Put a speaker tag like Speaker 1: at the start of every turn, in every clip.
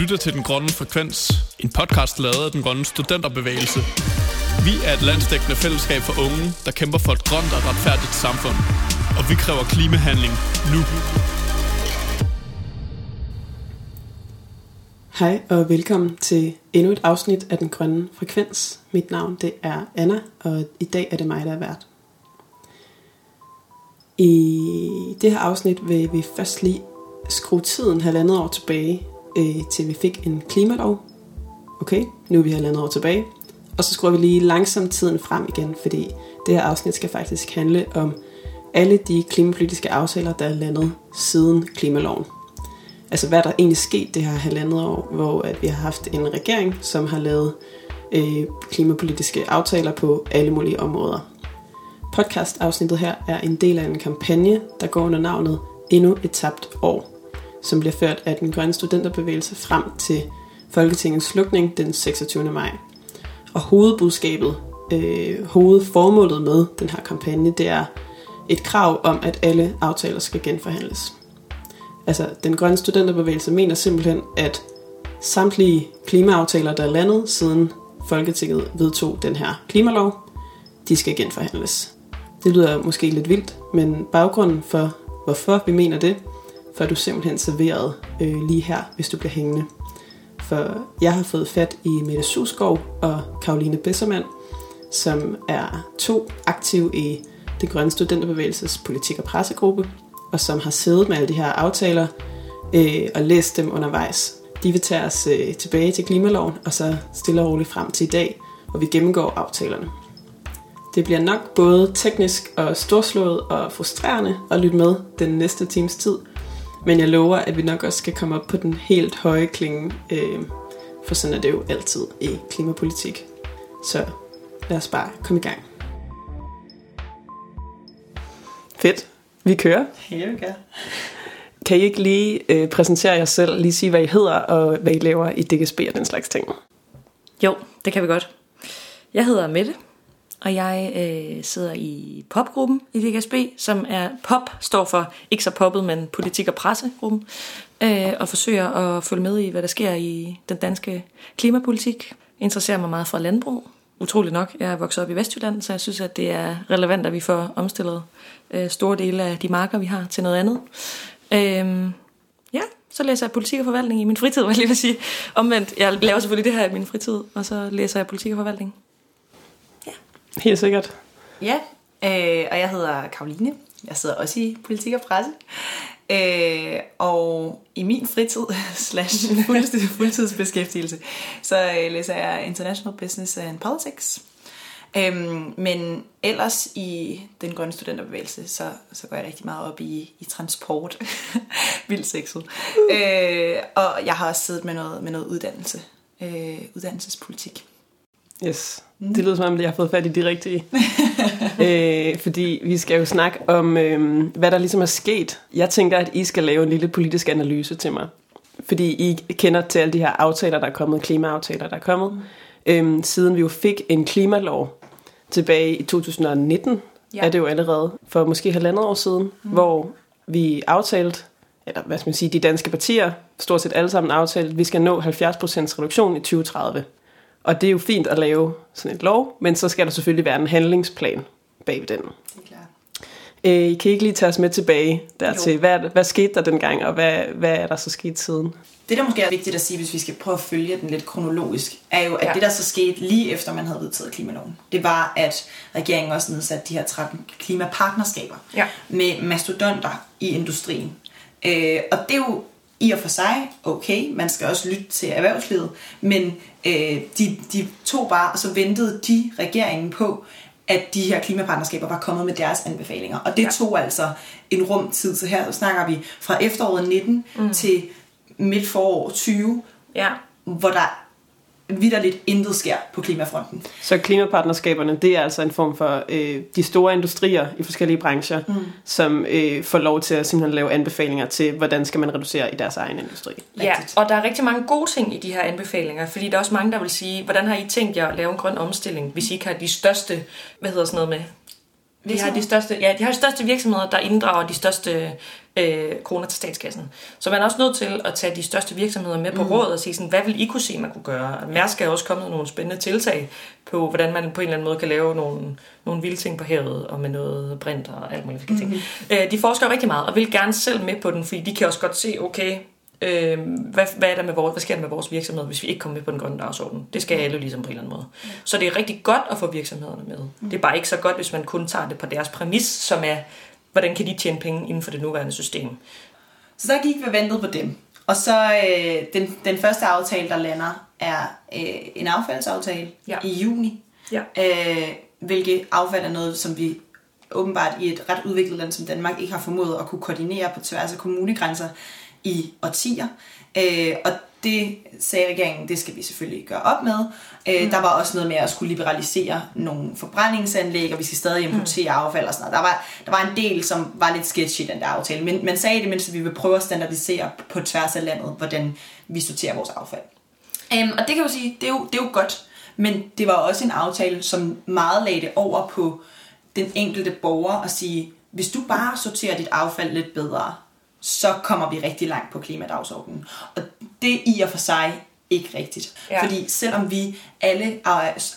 Speaker 1: lytter til Den Grønne Frekvens, en podcast lavet af Den Grønne Studenterbevægelse. Vi er et landsdækkende fællesskab for unge, der kæmper for et grønt og retfærdigt samfund. Og vi kræver klimahandling nu.
Speaker 2: Hej og velkommen til endnu et afsnit af Den Grønne Frekvens. Mit navn det er Anna, og i dag er det mig, der er vært. I det her afsnit vil vi først lige skrue tiden halvandet år tilbage, øh, til vi fik en klimalov. Okay, nu er vi halvandet år tilbage. Og så skruer vi lige langsomt tiden frem igen, fordi det her afsnit skal faktisk handle om alle de klimapolitiske aftaler, der er landet siden klimaloven. Altså hvad der egentlig sket det her halvandet år, hvor at vi har haft en regering, som har lavet øh, klimapolitiske aftaler på alle mulige områder. Podcast-afsnittet her er en del af en kampagne, der går under navnet Endnu et tabt år, som bliver ført af den grønne studenterbevægelse frem til Folketingets slukning den 26. maj. Og hovedbudskabet, øh, hovedformålet med den her kampagne, det er et krav om, at alle aftaler skal genforhandles. Altså, den grønne studenterbevægelse mener simpelthen, at samtlige klimaaftaler, der er landet siden Folketinget vedtog den her klimalov, de skal genforhandles. Det lyder måske lidt vildt, men baggrunden for, hvorfor vi mener det, får du simpelthen serveret øh, lige her, hvis du bliver hængende. For jeg har fået fat i Mette Susgaard og Karoline Bessermann, som er to aktive i det grønne studenterbevægelses politik- og pressegruppe, og som har siddet med alle de her aftaler øh, og læst dem undervejs. De vil tage os øh, tilbage til klimaloven, og så stille og roligt frem til i dag, hvor vi gennemgår aftalerne. Det bliver nok både teknisk og storslået og frustrerende at lytte med den næste times tid, men jeg lover, at vi nok også skal komme op på den helt høje klinge, øh, for sådan er det jo altid i klimapolitik. Så lad os bare komme i gang. Fedt. Vi kører.
Speaker 3: Ja, vi kan.
Speaker 2: Kan I ikke lige øh, præsentere jer selv, lige sige, hvad I hedder og hvad I laver i DGSB og den slags ting?
Speaker 3: Jo, det kan vi godt. Jeg hedder Mette, og jeg øh, sidder i popgruppen i DGSB, som er pop, står for ikke så poppet, men politik- og pressegruppen, øh, og forsøger at følge med i, hvad der sker i den danske klimapolitik. Interesserer mig meget for landbrug, utroligt nok. Jeg er vokset op i Vestjylland, så jeg synes, at det er relevant, at vi får omstillet øh, store dele af de marker, vi har, til noget andet. Øh, ja, så læser jeg politik og forvaltning i min fritid, vil jeg lige vil sige. Omvendt, jeg laver selvfølgelig det her i min fritid, og så læser jeg politik og forvaltning.
Speaker 2: Helt sikkert.
Speaker 4: Ja, øh, og jeg hedder Karoline. Jeg sidder også i politik og presse. Øh, og i min fritid, slash fuldtids, fuldtidsbeskæftigelse, så øh, læser jeg International Business and Politics. Øhm, men ellers i den grønne studenterbevægelse, så, så går jeg rigtig meget op i, i transport. Vildt sexet. Øh, og jeg har også siddet med noget, med noget uddannelse. Øh, uddannelsespolitik.
Speaker 2: Yes. Det lyder som om, jeg har fået fat i de rigtige. øh, fordi vi skal jo snakke om, øh, hvad der ligesom er sket. Jeg tænker, at I skal lave en lille politisk analyse til mig. Fordi I kender til alle de her aftaler, der er kommet, klimaaftaler, der er kommet. Mm. Øh, siden vi jo fik en klimalov tilbage i 2019, ja. er det jo allerede for måske halvandet år siden, mm. hvor vi aftalte, eller hvad skal man sige, de danske partier, stort set alle sammen aftalt, at vi skal nå 70% reduktion i 2030. Og det er jo fint at lave sådan et lov, men så skal der selvfølgelig være en handlingsplan bag den.
Speaker 4: Det er klart.
Speaker 2: Øh, I kan ikke lige tage os med tilbage dertil. Hvad, hvad skete der dengang, og hvad, hvad er der så sket siden?
Speaker 4: Det, der måske er vigtigt at sige, hvis vi skal prøve at følge den lidt kronologisk, er jo, at ja. det, der så skete lige efter, man havde vedtaget klimaloven, det var, at regeringen også nedsatte de her 13 klimapartnerskaber
Speaker 3: Ja.
Speaker 4: med mastodonter i industrien. Øh, og det er jo i og for sig okay, man skal også lytte til erhvervslivet, men øh, de, de tog bare, og så ventede de regeringen på, at de her klimapartnerskaber var kommet med deres anbefalinger. Og det ja. tog altså en rum tid, så her snakker vi fra efteråret 19 mm. til midt forår 20,
Speaker 3: Ja.
Speaker 4: hvor der vidderligt intet sker på klimafronten.
Speaker 2: Så klimapartnerskaberne, det er altså en form for øh, de store industrier i forskellige brancher, mm. som øh, får lov til at simpelthen lave anbefalinger til, hvordan skal man reducere i deres egen industri.
Speaker 3: Ja,
Speaker 4: Rigtigt.
Speaker 3: og der er rigtig mange gode ting i de her anbefalinger, fordi der er også mange, der vil sige, hvordan har I tænkt jer at lave en grøn omstilling, hvis I ikke har de største, hvad hedder sådan noget med, De har de største, ja, de har de største virksomheder, der inddrager de største øh, kroner til statskassen. Så man er også nødt til at tage de største virksomheder med på mm. råd og sige, sådan, hvad vil I kunne se, man kunne gøre? Mærsk er også kommet med nogle spændende tiltag på, hvordan man på en eller anden måde kan lave nogle, nogle vilde ting på havet, og med noget brint og alt muligt mm. ting. Øh, de forsker rigtig meget, og vil gerne selv med på den, fordi de kan også godt se, okay, øh, hvad, hvad, er der med vores, hvad sker der med vores virksomhed, hvis vi ikke kommer med på den grønne dagsorden? Det skal alle ligesom på en eller anden måde. Ja. Så det er rigtig godt at få virksomhederne med. Mm. Det er bare ikke så godt, hvis man kun tager det på deres præmis, som er, hvordan kan de tjene penge inden for det nuværende system.
Speaker 4: Så der gik vi ventet på dem. Og så øh, den, den første aftale, der lander, er øh, en affaldsaftale ja. i juni. Ja. Øh, hvilket affald er noget, som vi åbenbart i et ret udviklet land som Danmark ikke har formået at kunne koordinere på tværs af kommunegrænser i årtier. Øh, og det sagde regeringen, det skal vi selvfølgelig gøre op med. Øh, mm. Der var også noget med at skulle liberalisere nogle forbrændingsanlæg, og vi skal stadig importere mm. affald og sådan noget. Der var, der var en del, som var lidt sketchy i den der aftale, men man sagde det, mens vi vil prøve at standardisere på tværs af landet, hvordan vi sorterer vores affald. Um, og det kan jo sige, det er jo, det er jo godt, men det var også en aftale, som meget lagde det over på den enkelte borger at sige, hvis du bare sorterer dit affald lidt bedre, så kommer vi rigtig langt på klimadagsordenen. Og det er i og for sig ikke rigtigt. Ja. Fordi selvom vi alle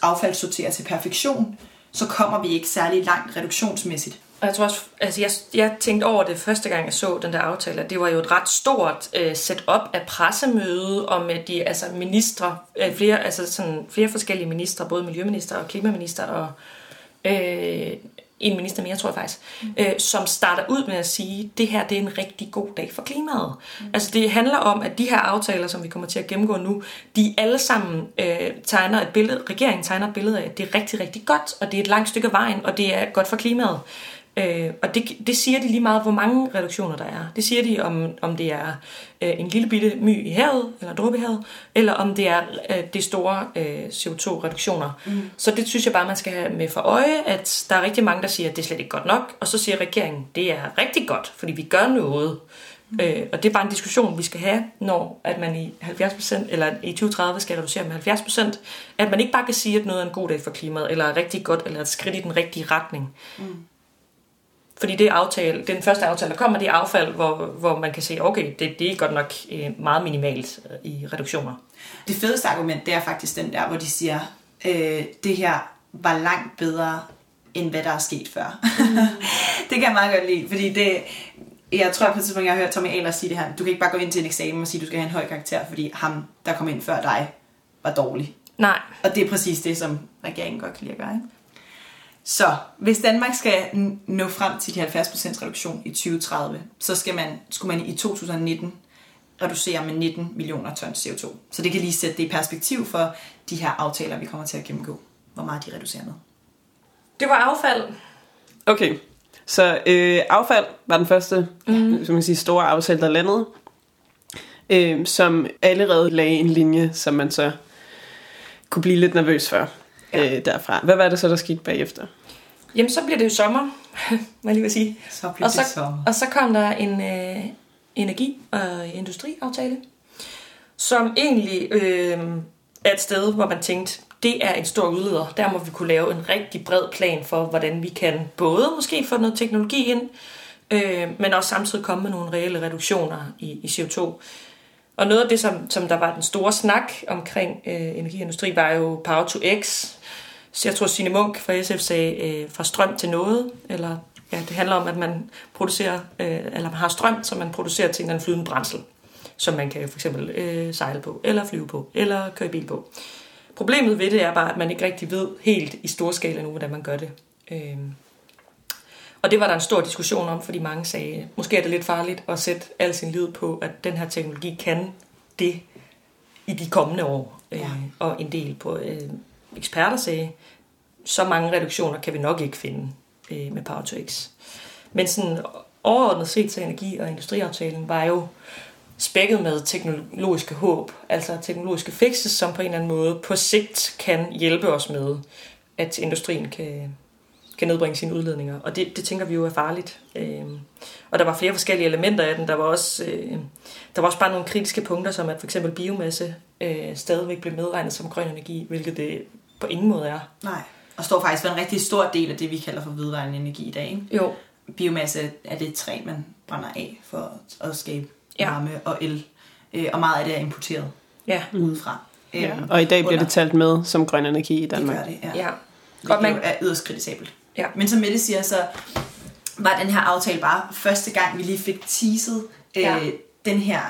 Speaker 4: affald sorterer til perfektion, så kommer vi ikke særlig langt reduktionsmæssigt.
Speaker 3: Og jeg tror også, altså jeg, jeg tænkte over det første gang, jeg så den der aftale, at det var jo et ret stort uh, setup af pressemøde, og med de altså ministre, uh, flere, altså sådan, flere forskellige ministre, både miljøminister og klimaminister og uh, en minister mere, tror jeg faktisk, mm. øh, som starter ud med at sige, at det her det er en rigtig god dag for klimaet. Mm. Altså det handler om, at de her aftaler, som vi kommer til at gennemgå nu, de alle sammen øh, tegner et billede, regeringen tegner et billede af, at det er rigtig, rigtig godt, og det er et langt stykke af vejen, og det er godt for klimaet. Øh, og det, det siger de lige meget, hvor mange reduktioner der er. Det siger de, om, om det er øh, en lille bitte my i havet, eller dråbe i havet, eller om det er øh, de store øh, CO2-reduktioner. Mm. Så det synes jeg bare, man skal have med for øje, at der er rigtig mange, der siger, at det er slet ikke godt nok, og så siger regeringen, det er rigtig godt, fordi vi gør noget. Mm. Øh, og det er bare en diskussion, vi skal have, når at man i 70% eller i 2030 skal reducere med 70%, at man ikke bare kan sige, at noget er en god dag for klimaet, eller er rigtig godt, eller et skridt i den rigtige retning. Mm. Fordi det aftale, den første aftale, der kommer, det er affald, hvor, hvor man kan se, okay, det, det er godt nok øh, meget minimalt øh, i reduktioner.
Speaker 4: Det fedeste argument, det er faktisk den der, hvor de siger, øh, det her var langt bedre, end hvad der er sket før. det kan jeg meget godt lide, fordi det, jeg tror på et tidspunkt, jeg har hørt Tommy Ahlers sige det her, du kan ikke bare gå ind til en eksamen og sige, du skal have en høj karakter, fordi ham, der kom ind før dig, var dårlig.
Speaker 3: Nej.
Speaker 4: Og det er præcis det, som regeringen godt kan lide at gøre. Ikke? Så hvis Danmark skal nå frem til de 70% reduktion i 2030, så skal man, skulle man i 2019 reducere med 19 millioner tons CO2. Så det kan lige sætte det i perspektiv for de her aftaler, vi kommer til at gennemgå, hvor meget de reducerer med.
Speaker 3: Det var affald.
Speaker 2: Okay, så øh, affald var den første mm. som man siger, store aftale, der landede, øh, som allerede lagde en linje, som man så kunne blive lidt nervøs for ja. øh, derfra. Hvad var det så, der skete bagefter?
Speaker 3: Jamen, så bliver det jo sommer, må jeg lige vil sige.
Speaker 4: Så bliver
Speaker 3: og så,
Speaker 4: det sommer.
Speaker 3: Og så kom der en øh, energi- og industriaftale, som egentlig øh, er et sted, hvor man tænkte, det er en stor udleder. Der må vi kunne lave en rigtig bred plan for, hvordan vi kan både måske få noget teknologi ind, øh, men også samtidig komme med nogle reelle reduktioner i, i CO2. Og noget af det, som, som der var den store snak omkring øh, energiindustri, var jo Power to X, jeg tror, Signe Munk fra SF sagde, øh, fra strøm til noget, eller ja, det handler om, at man producerer, øh, eller man har strøm, som man producerer til en flydende brændsel, som man kan for eksempel øh, sejle på, eller flyve på, eller køre bil på. Problemet ved det er bare, at man ikke rigtig ved helt i stor skala nu, hvordan man gør det. Øh, og det var der en stor diskussion om, fordi mange sagde, måske er det lidt farligt at sætte al sin lid på, at den her teknologi kan det i de kommende år. Øh, ja. Og en del på øh, eksperter sagde, så mange reduktioner kan vi nok ikke finde øh, med Power to X. Men sådan overordnet set til energi- og industriaftalen var jo spækket med teknologiske håb, altså teknologiske fixes, som på en eller anden måde på sigt kan hjælpe os med, at industrien kan, kan nedbringe sine udledninger. Og det, det tænker vi jo er farligt. Øh, og der var flere forskellige elementer af den. Der var også, øh, der var også bare nogle kritiske punkter, som at for eksempel biomasse øh, stadigvæk blev medregnet som grøn energi, hvilket det på ingen måde er.
Speaker 4: Nej og står faktisk for en rigtig stor del af det, vi kalder for vedvarende energi i dag. Ikke?
Speaker 3: Jo.
Speaker 4: Biomasse er det træ, man brænder af for at skabe
Speaker 3: Ja.
Speaker 4: varme og el. Øh, og meget af det er importeret
Speaker 3: Ja.
Speaker 4: udefra.
Speaker 2: Ja.
Speaker 4: Øhm,
Speaker 2: Og i dag bliver
Speaker 4: under-
Speaker 2: det talt med som grøn energi i
Speaker 4: Det
Speaker 2: Danmark.
Speaker 4: gør det, ja.
Speaker 3: Ja.
Speaker 4: Det
Speaker 3: Godt, man,
Speaker 4: er yderst kritisabelt.
Speaker 3: Ja.
Speaker 4: Men som Mette siger, så var den her aftale bare første gang, vi lige fik teaset øh,
Speaker 3: Ja.
Speaker 4: den her,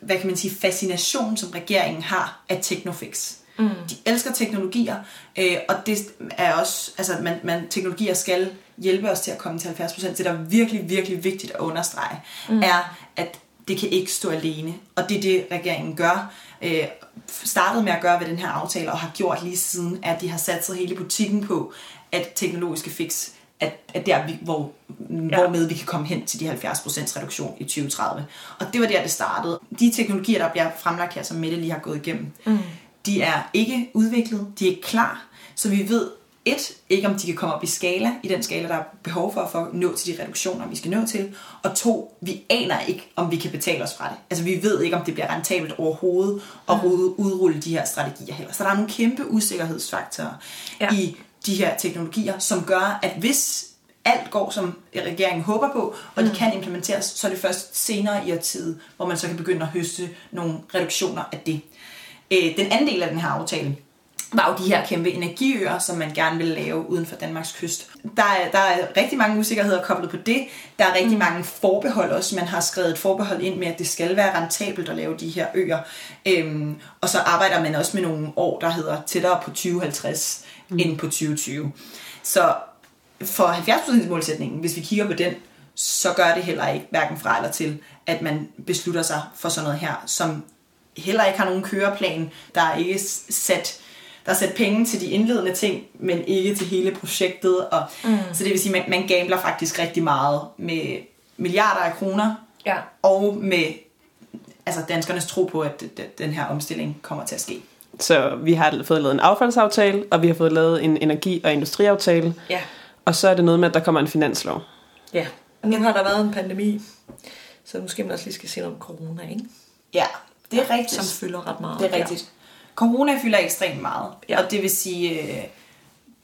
Speaker 4: hvad kan man sige, fascination, som regeringen har af Technofix. Mm. De elsker teknologier, øh, og det er også, altså man, man, teknologier skal hjælpe os til at komme til 70 procent. Det, der er virkelig, virkelig vigtigt at understrege, mm. er, at det kan ikke stå alene. Og det er det, regeringen gør. Øh, startede med at gøre ved den her aftale, og har gjort lige siden, at de har sat sig hele butikken på, at teknologiske fix at, at der, vi, hvor, ja. hvormed vi kan komme hen til de 70% reduktion i 2030. Og det var der, det startede. De teknologier, der bliver fremlagt her, som Mette lige har gået igennem, mm. De er ikke udviklet, de er ikke klar, så vi ved et, ikke om de kan komme op i skala, i den skala, der er behov for, for at nå til de reduktioner, vi skal nå til. Og to, vi aner ikke, om vi kan betale os fra det. Altså vi ved ikke, om det bliver rentabelt overhovedet at udrulle de her strategier heller. Så der er nogle kæmpe usikkerhedsfaktorer
Speaker 3: Ja.
Speaker 4: i de her teknologier, som gør, at hvis alt går, som regeringen håber på, og de kan implementeres, så er det først senere i årtiet, hvor man så kan begynde at høste nogle reduktioner af det. Øh, Den anden del af den her aftale, var jo de her kæmpe energiøer, som man gerne vil lave uden for Danmarks kyst. Der er, der er rigtig mange usikkerheder koblet på det. Der er rigtig mm. mange forbehold også. Man har skrevet et forbehold ind med, at det skal være rentabelt at lave de her øer. Øhm, og så arbejder man også med nogle år, der hedder tættere på 2050 mm. end på 2020. Så for 70% målsætningen, hvis vi kigger på den, så gør det heller ikke hverken fra eller til, at man beslutter sig for sådan noget her, som heller ikke har nogen køreplan. Der er ikke sat, der er sat penge til de indledende ting, men ikke til hele projektet. Og, mm. Så det vil sige, at man, man gambler faktisk rigtig meget med milliarder af kroner,
Speaker 3: Ja.
Speaker 4: og med altså danskernes tro på, at d- d- den her omstilling kommer til at ske.
Speaker 2: Så vi har fået lavet en affaldsaftale, og vi har fået lavet en energi- og industriaftale.
Speaker 3: Ja.
Speaker 2: Og så er det noget med, at der kommer en finanslov.
Speaker 3: Ja. Og nu har der været en pandemi, så måske man også lige skal se noget om corona, ikke?
Speaker 4: Ja, det er rigtigt.
Speaker 3: Som fylder ret meget.
Speaker 4: Det er rigtigt. Corona fylder ekstremt meget,
Speaker 3: Ja.
Speaker 4: ja. og det vil sige, øh,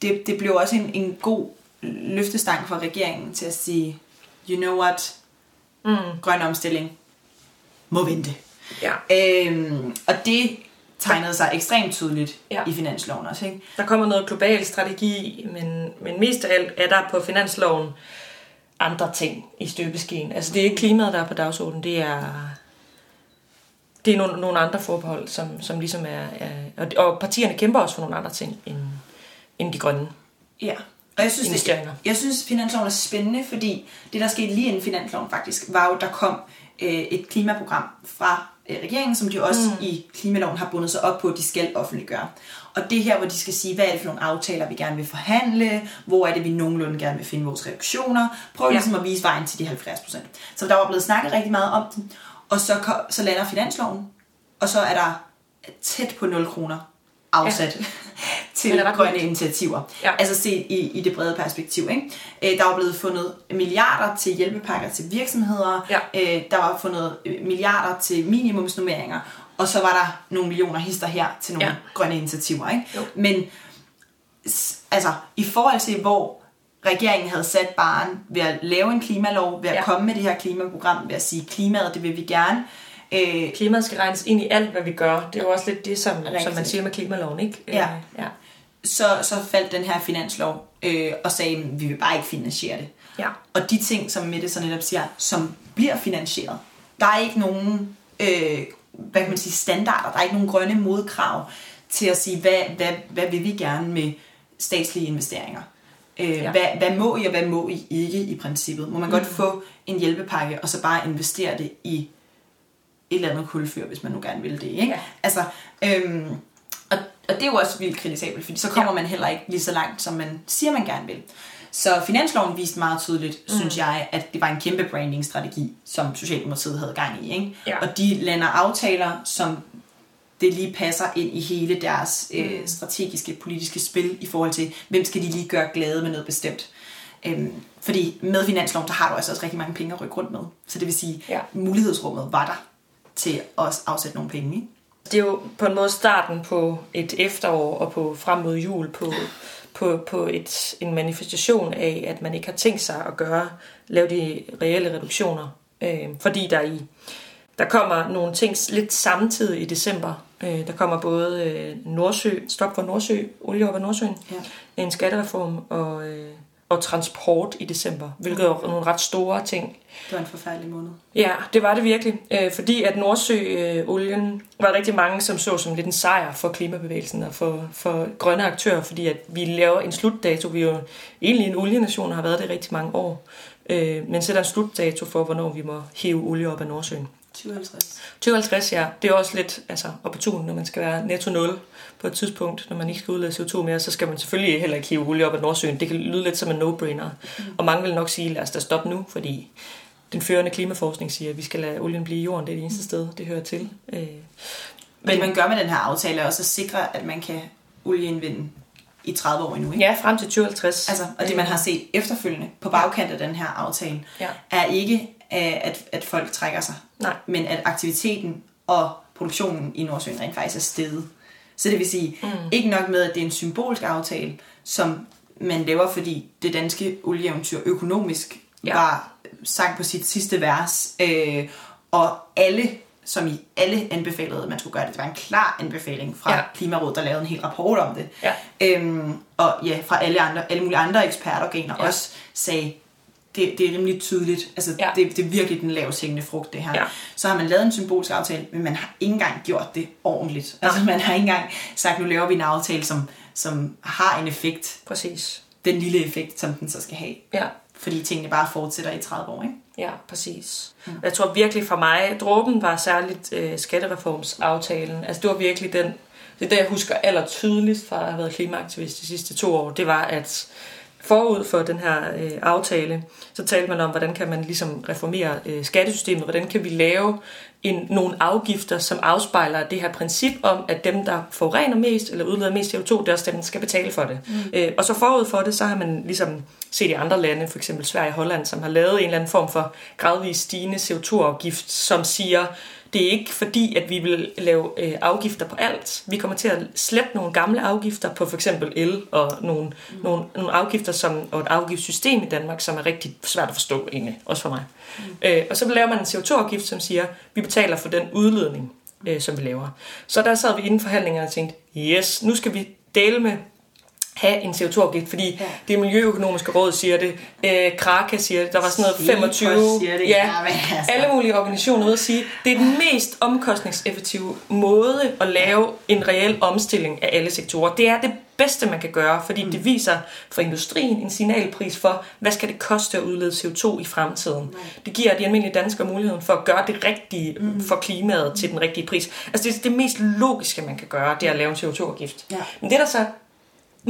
Speaker 4: det, det blev også en, en god løftestang for regeringen til at sige, you know what,
Speaker 3: Mm.
Speaker 4: grøn omstilling må vente.
Speaker 3: Ja.
Speaker 4: Øhm, og det tegnede sig ekstremt tydeligt
Speaker 3: Ja.
Speaker 4: ja. i finansloven også. Ikke?
Speaker 3: Der kommer noget global strategi, men, men mest af alt er der på finansloven andre ting i støbeskeen. Altså det er ikke klimaet, der er på dagsordenen, det er, det er nogle, nogle andre forbehold, som, som ligesom er... er og, og partierne kæmper også for nogle andre ting end, end de grønne.
Speaker 4: Ja. Og jeg synes, det, jeg synes, finansloven er spændende, fordi det, der skete lige inden finansloven faktisk, var jo, der kom øh, et klimaprogram fra øh, regeringen, som de også mm. i klimaloven har bundet sig op på, at de skal offentliggøre. Og det er her, hvor de skal sige, hvad er det for nogle aftaler, vi gerne vil forhandle, hvor er det, vi nogenlunde gerne vil finde vores reduktioner. Prøv
Speaker 3: Ja.
Speaker 4: ligesom at vise vejen til de 70 procent. Så der var blevet snakket rigtig meget om den, og så, så lander finansloven, og så er der tæt på 0 kroner afsat ja. til
Speaker 3: er
Speaker 4: grønne initiativer.
Speaker 3: Ja.
Speaker 4: Altså set i, i det brede perspektiv. Ikke? Øh, der var blevet fundet milliarder til hjælpepakker til virksomheder.
Speaker 3: Ja.
Speaker 4: Øh, der var fundet øh, milliarder til minimumsnummeringer. Og så var der nogle millioner hister her til nogle
Speaker 3: Ja.
Speaker 4: grønne initiativer. Ikke?
Speaker 3: Jo.
Speaker 4: Men altså, i forhold til, hvor regeringen havde sat baren ved at lave en klimalov, ved at
Speaker 3: Ja.
Speaker 4: komme med det her klimaprogram, ved at sige, klimaet, det vil vi gerne. Øh,
Speaker 3: Klimaet skal regnes ind i alt, hvad vi gør. Det er jo også lidt det, som, som man siger med klimaloven, ikke?
Speaker 4: Ja.
Speaker 3: Øh, ja.
Speaker 4: så, så faldt den her finanslov øh, og sagde, vi vil bare ikke finansiere det.
Speaker 3: Ja.
Speaker 4: Og de ting, som Mette så netop siger, som bliver finansieret, der er ikke nogen øh, hvad kan man sige, standarder, der er ikke nogen grønne modkrav til at sige, hvad, hvad, hvad vil vi gerne med statslige investeringer. Øh,
Speaker 3: Ja.
Speaker 4: hvad, hvad må I, og hvad må I ikke i princippet? Må man godt få en hjælpepakke, og så bare investere det i et eller andet kulfyr, hvis man nu gerne vil det. Ikke?
Speaker 3: Ja.
Speaker 4: Altså, øhm, og, og det er jo også vildt kritisabelt, fordi så kommer
Speaker 3: ja.
Speaker 4: man heller ikke lige så langt, som man siger, man gerne vil. Så finansloven viste meget tydeligt, mm. synes jeg, at det var en kæmpe branding-strategi, som Socialdemokratiet havde gang i. Ikke?
Speaker 3: Ja.
Speaker 4: Og de lander aftaler, som det lige passer ind i hele deres øh, strategiske politiske spil i forhold til, hvem skal de lige gøre glade med noget bestemt. Øhm, fordi med finansloven, der har du altså også rigtig mange penge at rykke rundt med. Så det vil sige,
Speaker 3: Ja.
Speaker 4: mulighedsrummet var der til at afsætte nogle penge. Ikke?
Speaker 3: Det er jo på en måde starten på et efterår og på frem mod jul på, på, på et, en manifestation af, at man ikke har tænkt sig at gøre, lave de reelle reduktioner. Øh, fordi der i der kommer nogle ting lidt samtidig i december. Øh, der kommer både øh, Nordsø, stop for Nordsø, olie op af Nordsøen, ja. en skattereform og, øh, og transport i december, hvilket er nogle ret store ting.
Speaker 4: Det var en forfærdelig måned.
Speaker 3: Ja, det var det virkelig. Øh, fordi at Nordsø-olien øh, var rigtig mange, som så som lidt en sejr for klimabevægelsen og for, for grønne aktører, fordi at vi laver en slutdato. Vi er jo egentlig en olienation og har været det rigtig mange år. Øh, men sætter en slutdato for, hvornår vi må hæve olie op af Nordsøen.
Speaker 4: 2050.
Speaker 3: 2050, ja. Det er også lidt altså, opportun, når man skal være netto 0 på et tidspunkt, når man ikke skal udlede CO2 mere, så skal man selvfølgelig heller ikke hive olie op af Nordsøen. Det kan lyde lidt som en no-brainer. Mm. Og mange vil nok sige, lad os da stoppe nu, fordi den førende klimaforskning siger, at vi skal lade olien blive i jorden. Det er det eneste sted, det hører til. Øh,
Speaker 4: men man gør med den her aftale også at sikre, at man kan olieindvinde i 30 år endnu. Ikke?
Speaker 3: Ja, frem til 2050.
Speaker 4: Altså, og det man har set efterfølgende på bagkant af den her aftale, ja. er ikke, at, at folk trækker sig,
Speaker 3: Nej.
Speaker 4: men at aktiviteten og produktionen i Nordsøen rent faktisk er steget. Så det vil sige, mm. ikke nok med, at det er en symbolsk aftale, som man laver, fordi det danske olieeventyr økonomisk ja. var sagt på sit sidste vers, øh, og alle som i alle anbefalede, at man skulle gøre det. Det var en klar anbefaling fra ja. Klimarådet, der lavede en hel rapport om det.
Speaker 3: Ja.
Speaker 4: Øhm, og ja, fra alle, andre, alle mulige andre ekspertorganer ja. også sagde, det, det er rimelig tydeligt. Altså, ja. det, det er virkelig den lavest hængende frugt, det her.
Speaker 3: Ja.
Speaker 4: Så har man lavet en symbolsk aftale, men man har ikke engang gjort det ordentligt. Altså, man har ikke engang sagt, nu laver vi en aftale, som, som har en effekt.
Speaker 3: Præcis.
Speaker 4: Den lille effekt, som den så skal have.
Speaker 3: Ja.
Speaker 4: Fordi tingene bare fortsætter i 30 år, ikke?
Speaker 3: Ja, præcis. Mm. Jeg tror virkelig for mig, dråben var særligt øh, skattereformsaftalen. Altså det var virkelig den, det er det, jeg husker aller tydeligst fra at have været klimaaktivist de sidste to år, det var, at forud for den her øh, aftale, så talte man om, hvordan kan man ligesom reformere øh, skattesystemet, hvordan kan vi lave en, nogle afgifter, som afspejler det her princip om, at dem, der forurener mest eller udleder mest CO2, det er også dem, der skal betale for det. Mm. Øh, og så forud for det, så har man ligesom set i andre lande, for eksempel Sverige og Holland, som har lavet en eller anden form for gradvist stigende CO2-afgift, som siger, det er ikke fordi, at vi vil lave øh, afgifter på alt. Vi kommer til at slette nogle gamle afgifter på for eksempel el og nogle, mm. nogle, nogle afgifter som, og et afgiftssystem i Danmark, som er rigtig svært at forstå egentlig, også for mig. Mm. Øh, og så laver man en CO2-afgift, som siger, vi betaler for den udledning, øh, som vi laver. Så der sad vi inden forhandlingerne og tænkte, yes, nu skal vi dele med have en CO2-afgift, fordi ja. det Miljøøkonomiske Råd siger det, øh, Kraka siger det, der var sådan noget 25,
Speaker 4: det,
Speaker 3: ja, altså. alle mulige organisationer ude at sige, det er den mest omkostningseffektive måde at lave en reel omstilling af alle sektorer. Det er det bedste, man kan gøre, fordi mm. det viser for industrien en signalpris for, hvad skal det koste at udlede CO2 i fremtiden. Nej. Det giver de almindelige danskere muligheden for at gøre det rigtige mm. for klimaet til den rigtige pris. Altså det, det mest logiske, man kan gøre, det er at lave en CO2-afgift. Ja. Men det der så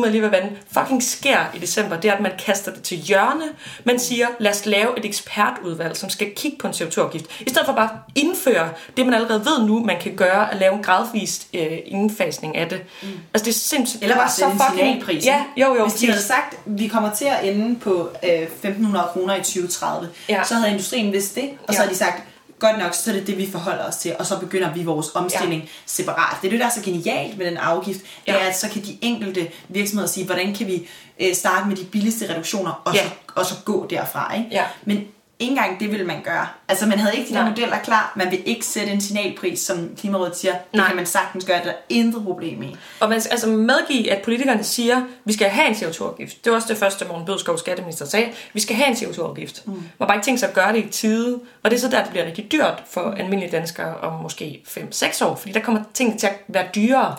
Speaker 3: jeg lige vand, fucking sker i december, det er, at man kaster det til hjørne. Man siger, lad os lave et ekspertudvalg, som skal kigge på en CO2-afgift. I stedet for bare at indføre det, man allerede ved nu, man kan gøre, at lave en gradvis øh, indfasning af det. Mm. Altså det er sindssygt.
Speaker 4: Eller bare så fucking...
Speaker 3: pris. Ja, jo, jo.
Speaker 4: Hvis de havde sagt, vi kommer til at ende på øh, 1.500 kroner i 2030, ja. så havde industrien vidst det, og så ja. havde de sagt, godt nok, så er det det, vi forholder os til, og så begynder vi vores omstilling ja. separat. Det er det, der er så genialt med den afgift, ja. det er, at så kan de enkelte virksomheder sige, hvordan kan vi øh, starte med de billigste reduktioner, og, ja. så, og så gå derfra. Ikke?
Speaker 3: Ja.
Speaker 4: Men ikke engang det ville man gøre. Altså man havde ikke de der modeller klar. Man vil ikke sætte en signalpris, som Klimarådet siger. Det Nej. kan man sagtens gøre, der er intet problem i.
Speaker 3: Og man skal altså medgive, at politikerne siger, vi skal have en CO2-afgift. Det var også det første, Morten Bødskov, skatteminister, sagde. Vi skal have en CO2-afgift. Mm. Man har bare ikke tænkt sig at gøre det i tide. Og det er så der, det bliver rigtig dyrt for almindelige danskere om måske 5-6 år. Fordi der kommer ting til at være dyrere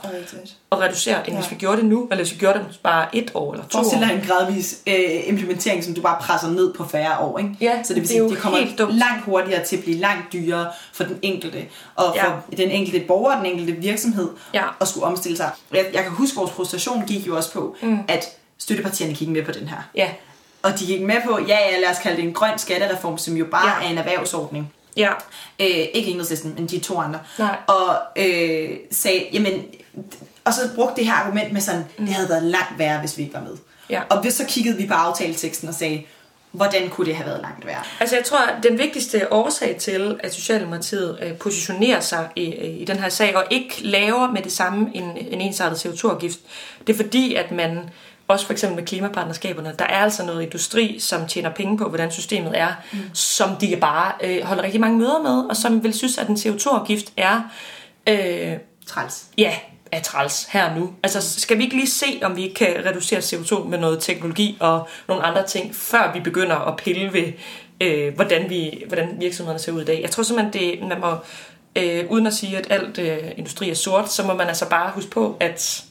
Speaker 3: at reducere, end ja. hvis vi gjorde det nu. Eller hvis vi gjorde det bare et år eller to
Speaker 4: Forestil dig en gradvis øh, implementering, som du bare presser ned på færre år. Ikke?
Speaker 3: Ja,
Speaker 4: så det vil sige, det, det kommer langt hurtigere til at blive langt dyrere for den enkelte, og for ja. den enkelte borger den enkelte virksomhed,
Speaker 3: ja.
Speaker 4: at skulle omstille sig. Jeg, jeg kan huske, vores frustration gik jo også på, mm. at støttepartierne gik med på den her.
Speaker 3: Ja.
Speaker 4: Og de gik med på, ja, ja, lad os kalde det en grøn skattereform, som jo bare ja. er en erhvervsordning.
Speaker 3: Ja.
Speaker 4: Øh, ikke enhedslisten, men de to andre.
Speaker 3: Nej.
Speaker 4: Og øh, sagde, jamen, og så brugte det her argument med sådan, mm. det havde været langt værre, hvis vi ikke var med.
Speaker 3: Ja.
Speaker 4: Og så kiggede vi på aftaleteksten og sagde, hvordan kunne det have været langt værre?
Speaker 3: Altså jeg tror, at den vigtigste årsag til, at Socialdemokratiet øh, positionerer sig i, i den her sag, og ikke laver med det samme en, en ensartet CO2-afgift, det er fordi, at man også for eksempel med klimapartnerskaberne, der er altså noget industri, som tjener penge på, hvordan systemet er, mm. som de bare øh, holder rigtig mange møder med, og som vil synes, at en CO2-afgift er... Øh,
Speaker 4: Træls.
Speaker 3: Ja, er træls her nu. Altså, skal vi ikke lige se, om vi kan reducere CO2 med noget teknologi og nogle andre ting, før vi begynder at pille ved, øh, hvordan, vi, hvordan virksomhederne ser ud i dag? Jeg tror simpelthen, det, man må, øh, uden at sige, at alt øh, industri er sort, så må man altså bare huske på, at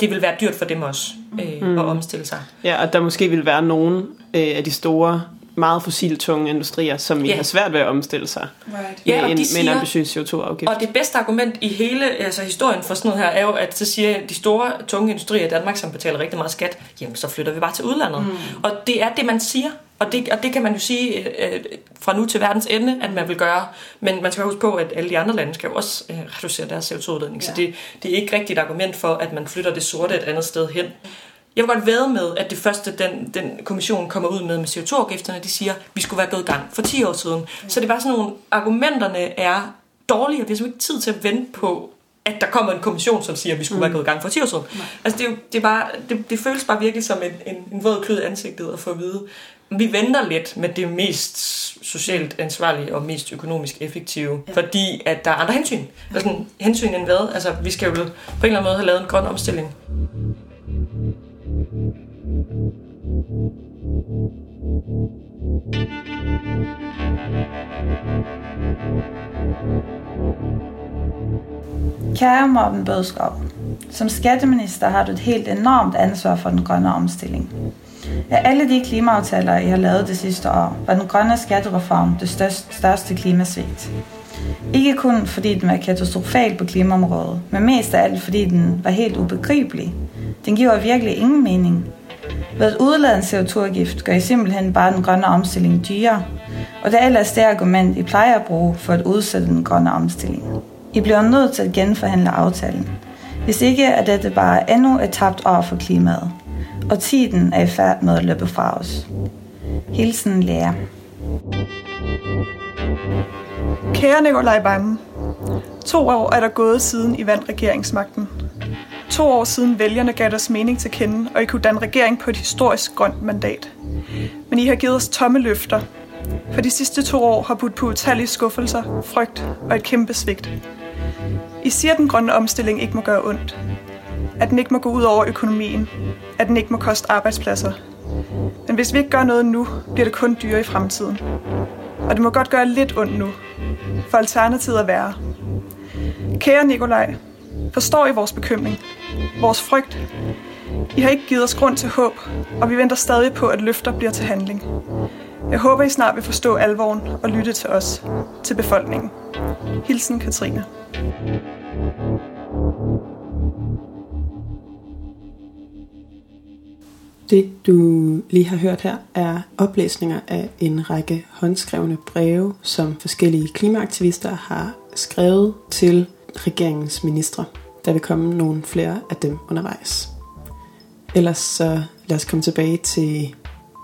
Speaker 3: det vil være dyrt for dem også øh, mm. at omstille sig.
Speaker 2: Ja, og der måske vil være nogle øh, af de store meget fossiltunge industrier, som yeah. har svært ved at omstille sig
Speaker 4: Right.
Speaker 2: med,
Speaker 3: Ja, og
Speaker 2: en,
Speaker 3: de
Speaker 2: med en
Speaker 3: siger-
Speaker 2: ambitiøs CO2-afgift.
Speaker 3: Og det bedste argument i hele altså historien for sådan noget her, er jo, at så siger de store, tunge industrier i Danmark, som betaler rigtig meget skat, jamen så flytter vi bare til udlandet. Mm. Og det er det, man siger. Og det, og det kan man jo sige øh, fra nu til verdens ende, at man vil gøre. Men man skal huske på, at alle de andre lande skal jo også øh, reducere deres CO2-udledning. Ja. Så det, det er ikke rigtigt et argument for, at man flytter det sorte et andet sted hen. Jeg vil godt væde med, at det første, den, den kommission kommer ud med med CO2-afgifterne, de siger, at vi skulle være gået i gang for 10 år siden. Så det er bare sådan nogle, argumenterne er dårlige, og vi har simpelthen ikke tid til at vente på, at der kommer en kommission, som siger, at vi skulle mm. være gået i gang for 10 år siden. Altså det, er jo, det, er bare, det, det føles bare virkelig som en, en, en våd klud i ansigtet at få at vide. Vi venter lidt med det mest socialt ansvarlige og mest økonomisk effektive, ja. fordi at der er andre hensyn. Altså hensyn end hvad? Altså vi skal jo på en eller anden måde have lavet en grøn omstilling.
Speaker 5: Kære Morten Bødskov, som skatteminister har du et helt enormt ansvar for den grønne omstilling. Af alle de klimaaftaler, I har lavet det sidste år, var den grønne skattereform det største, største klimasvigt. Ikke kun fordi den var katastrofal på klimaområdet, men mest af alt fordi den var helt ubegribelig. Den giver virkelig ingen mening. Ved at udlade en CO2-afgift gør I simpelthen bare den grønne omstilling dyrere, og det er ellers det argument, I plejer at bruge for at udsætte den grønne omstilling. I bliver nødt til at genforhandle aftalen. Hvis ikke er dette bare endnu et tabt år for klimaet, og tiden er i færd med at løbe fra os. Hilsen lærer.
Speaker 6: Kære Nikolaj Vammen, to år er der gået siden I vandt regeringsmagten. To år siden vælgerne gav deres mening til kende, og I kunne danne regering på et historisk grønt mandat. Men I har givet os tomme løfter. For de sidste to år har budt på utallige skuffelser, frygt og et kæmpe svigt. I siger, at den grønne omstilling ikke må gøre ondt. At den ikke må gå ud over økonomien. At den ikke må koste arbejdspladser. Men hvis vi ikke gør noget nu, bliver det kun dyrere i fremtiden. Og det må godt gøre lidt ondt nu, for alternativet er værre. Kære Nikolaj, forstår I vores bekymring, vores frygt? I har ikke givet os grund til håb, og vi venter stadig på, at løfter bliver til handling. Jeg håber, I snart vil forstå alvoren og lytte til os, til befolkningen. Hilsen Katrine.
Speaker 2: Det, du lige har hørt her, er oplæsninger af en række håndskrevne breve, som forskellige klimaaktivister har skrevet til regeringens ministre. Der vil komme nogle flere af dem undervejs. Ellers så lad os komme tilbage til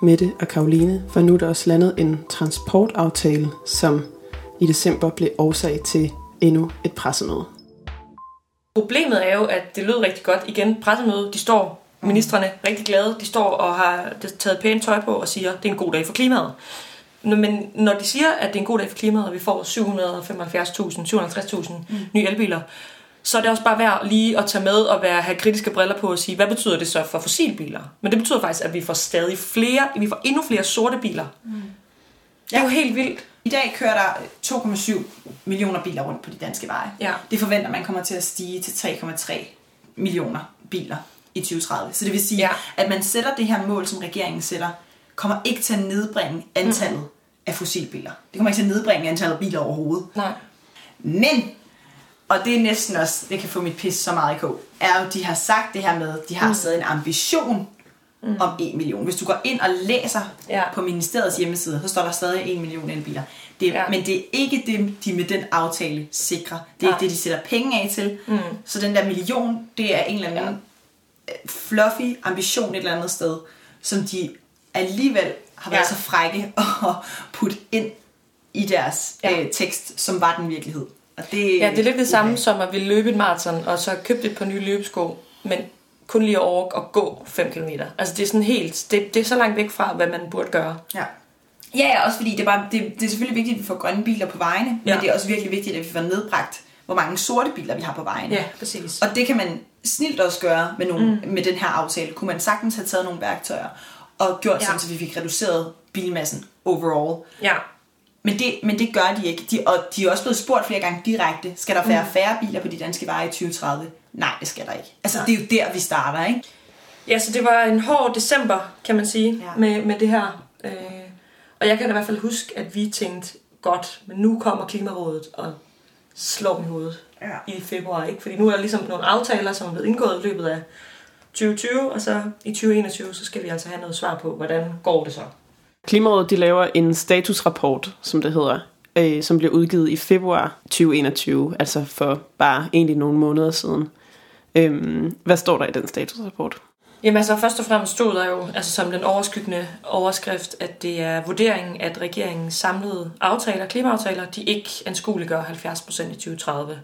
Speaker 2: Mette og Karoline, for nu er der også landet en transportaftale, som i december blev årsag til endnu et pressemøde.
Speaker 3: Problemet er jo, at det lød rigtig godt. Igen, pressemøde, de står, ministerne rigtig glade, de står og har taget pænt tøj på og siger, det er en god dag for klimaet. Men når de siger, at det er en god dag for klimaet, og vi får 775.000, 750.000 mm. nye elbiler, så er det også bare værd lige at tage med og være, have kritiske briller på og sige, hvad betyder det så for fossilbiler? Men det betyder faktisk, at vi får stadig flere, vi får endnu flere sorte biler. Mm. Det er jo helt vildt.
Speaker 4: I dag kører der 2,7 millioner biler rundt på de danske veje.
Speaker 3: Ja.
Speaker 4: Det forventer man kommer til at stige til 3,3 millioner biler i 2030. Så det vil sige,
Speaker 3: ja.
Speaker 4: at man sætter det her mål, som regeringen sætter, kommer ikke til at nedbringe antallet mm. Af fossilbiler. Det kommer ikke til at nedbringe antallet af biler overhovedet.
Speaker 3: Nej.
Speaker 4: Men, og det er næsten også, det kan få mit pis så meget i kog, er jo, de har sagt det her med, de har mm. stadig en ambition mm. om 1 million. Hvis du går ind og læser
Speaker 3: Ja.
Speaker 4: på ministeriets hjemmeside, så står der stadig 1 million elbiler. Det,
Speaker 3: Ja.
Speaker 4: ja. Men det er ikke det, de med den aftale sikrer. Det er ikke det, de sætter penge af til. Mm. Så den der million, det er en eller anden ja. fluffy ambition et eller andet sted, som de alligevel har været
Speaker 3: Ja.
Speaker 4: så frække at putte ind i deres
Speaker 3: Ja.
Speaker 4: ja. øh, tekst, som var den virkelighed. Og det,
Speaker 3: Ja, det er lidt det samme
Speaker 4: Okay.
Speaker 3: som at ville løbe et maraton, og så købe et par nye løbesko, men kun lige over at gå 5 km. Altså det er sådan helt, det, det er så langt væk fra, hvad man burde gøre.
Speaker 4: Ja. Ja, ja, også fordi det er, bare, det, det er selvfølgelig vigtigt, at vi får grønne biler på vejene, ja.
Speaker 3: Ja.
Speaker 4: men det er også virkelig vigtigt, at vi får nedbragt, hvor mange sorte biler vi har på vejene.
Speaker 3: præcis.
Speaker 4: Og det kan man snilt også gøre med, nogle, mm. med den her aftale. Kunne man sagtens have taget nogle værktøjer og gjort
Speaker 3: Ja.
Speaker 4: sådan, så vi fik reduceret bilmassen overall.
Speaker 3: Ja,
Speaker 4: Men det, men det gør de ikke. De, og de er også blevet spurgt flere gange direkte, skal der være mm. færre biler på de danske veje i 2030? Nej, det skal der ikke. Altså,
Speaker 3: Nej.
Speaker 4: det er jo der, vi starter, ikke?
Speaker 3: Ja, så det var en hård december, kan man sige,
Speaker 4: Ja.
Speaker 3: med, med det her. Øh, og jeg kan da i hvert fald huske, at vi tænkte, godt, men nu kommer Klimarådet og slår mig i hovedet
Speaker 4: Ja.
Speaker 3: i februar. Ikke? Fordi nu er der ligesom nogle aftaler, som er blevet indgået i løbet af 2020, og så i 2021, så skal vi altså have noget svar på, hvordan går det så?
Speaker 2: Klimarådet de laver en statusrapport, som det hedder, øh, som bliver udgivet i februar 2021, altså for bare egentlig nogle måneder siden. Øhm, hvad står der i den statusrapport?
Speaker 3: Jamen altså, først og fremmest stod der jo, altså som den overskyggende overskrift, at det er vurderingen, at regeringens samlede aftaler, klimaaftaler, de ikke anskueliggør 70% i 2030.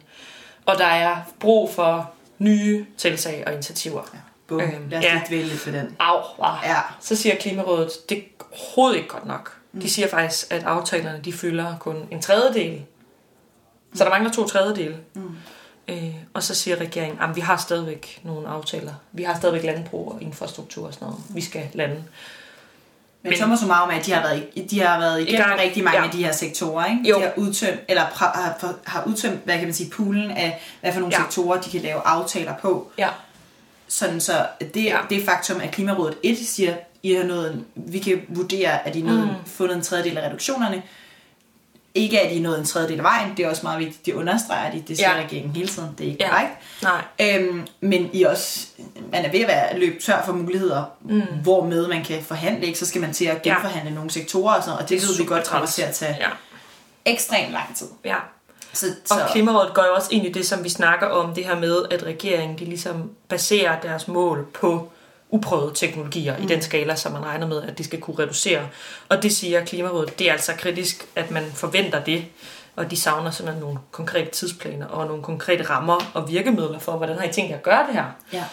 Speaker 3: Og der er brug for nye tiltag og initiativer. Ja.
Speaker 4: Bum.
Speaker 3: Øhm,
Speaker 4: Lad os
Speaker 3: ja.
Speaker 4: dvæle lidt ved den.
Speaker 3: Au, ah.
Speaker 4: Ja.
Speaker 3: Så siger Klimarådet, det er overhovedet ikke godt nok. De siger faktisk, at aftalerne de fylder kun en tredjedel. Så der mangler to tredjedele. Mm. Øh, og så siger regeringen, at vi har stadigvæk nogle aftaler. Vi har stadigvæk landbrug og infrastruktur og sådan noget. Vi skal lande.
Speaker 4: Men,
Speaker 3: Men-
Speaker 4: summa summarum er, at de har været, de har været igennem
Speaker 3: gang.
Speaker 4: rigtig mange
Speaker 3: Ja.
Speaker 4: af de her sektorer. Ikke?
Speaker 3: Jo.
Speaker 4: De har udtømt, eller har, har udtømt, hvad kan man sige, poolen af, hvad for nogle
Speaker 3: ja.
Speaker 4: sektorer, de kan lave aftaler på.
Speaker 3: Ja,
Speaker 4: Sådan så det,
Speaker 3: Ja.
Speaker 4: det faktum, at Klimarådet 1 siger, I har nået, vi kan vurdere, at I har mm. fundet en tredjedel af reduktionerne. Ikke at I er nået en tredjedel af vejen, det er også meget vigtigt, det understreger de, det siger
Speaker 3: Ja.
Speaker 4: regeringen hele tiden, det er ikke
Speaker 3: Ja.
Speaker 4: korrekt.
Speaker 3: nej.
Speaker 4: Øhm, men I også, man er ved at være løbet tør for muligheder, mm. hvormed man kan forhandle, ikke? så skal man til at genforhandle ja. nogle sektorer og sådan noget, og det,
Speaker 3: Det er
Speaker 4: ved vi godt kommer til at tage. Ja, ekstremt lang tid.
Speaker 3: ja.
Speaker 4: Så,
Speaker 3: Og
Speaker 4: så
Speaker 3: Klimarådet går jo også ind i det, som vi snakker om, det her med, at regeringen de ligesom baserer deres mål på uprøvede teknologier mm. i den skala, som man regner med, at de skal kunne reducere. Og det siger Klimarådet, det er altså kritisk, at man forventer det, og de savner simpelthen nogle konkrete tidsplaner og nogle konkrete rammer og virkemidler for, hvordan har I tænkt jer at gøre det her?
Speaker 4: ja.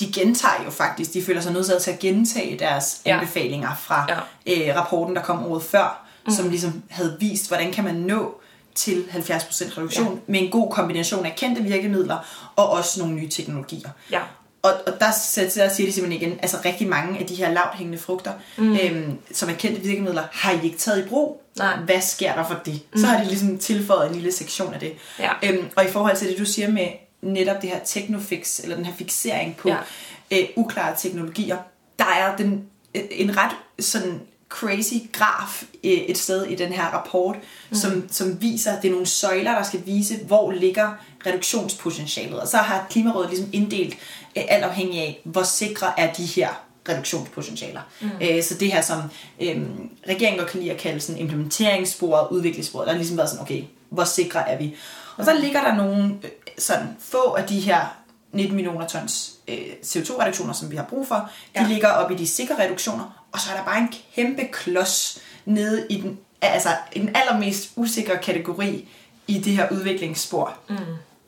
Speaker 4: De gentager jo faktisk, de føler sig nødt til at gentage deres
Speaker 3: ja.
Speaker 4: anbefalinger fra ja. øh, rapporten, der kom året før, mm. som ligesom havde vist, hvordan kan man nå til 70% reduktion ja. med en god kombination af kendte virkemidler og også nogle nye teknologier.
Speaker 3: Ja,
Speaker 4: Og, og der, der siger de simpelthen igen, altså rigtig mange af de her lavt hængende frugter, mm. øhm, som er kendte virkemidler, har I ikke taget i brug?
Speaker 3: Nej.
Speaker 4: Hvad sker der for det? Mm. Så har de ligesom tilføjet en lille sektion af det.
Speaker 3: Ja.
Speaker 4: Øhm, og i forhold til det, du siger med netop det her technofix, eller den her fixering på
Speaker 3: Ja.
Speaker 4: ja. øh, uklare teknologier, der er den, øh, en ret sådan crazy graf øh, et sted i den her rapport, mm. som, som viser, at det er nogle søjler, der skal vise, hvor ligger reduktionspotentialet. Og så har Klimarådet ligesom inddelt øh, alt afhængig af, hvor sikre er de her reduktionspotentialer. Mm. Øh, så det her, som øh, regeringen godt kan lide at kalde sådan implementeringssporet, udviklingssporet, der har ligesom været sådan, okay, hvor sikre er vi? Og så ligger der nogle sådan få af de her 19 millioner tons øh, CO2-reduktioner, som vi har brug for, de
Speaker 3: Ja.
Speaker 4: ligger op i de sikre reduktioner, og så er der bare en kæmpe klods nede i den, altså, i den allermest usikre kategori i det her udviklingsspor, mm.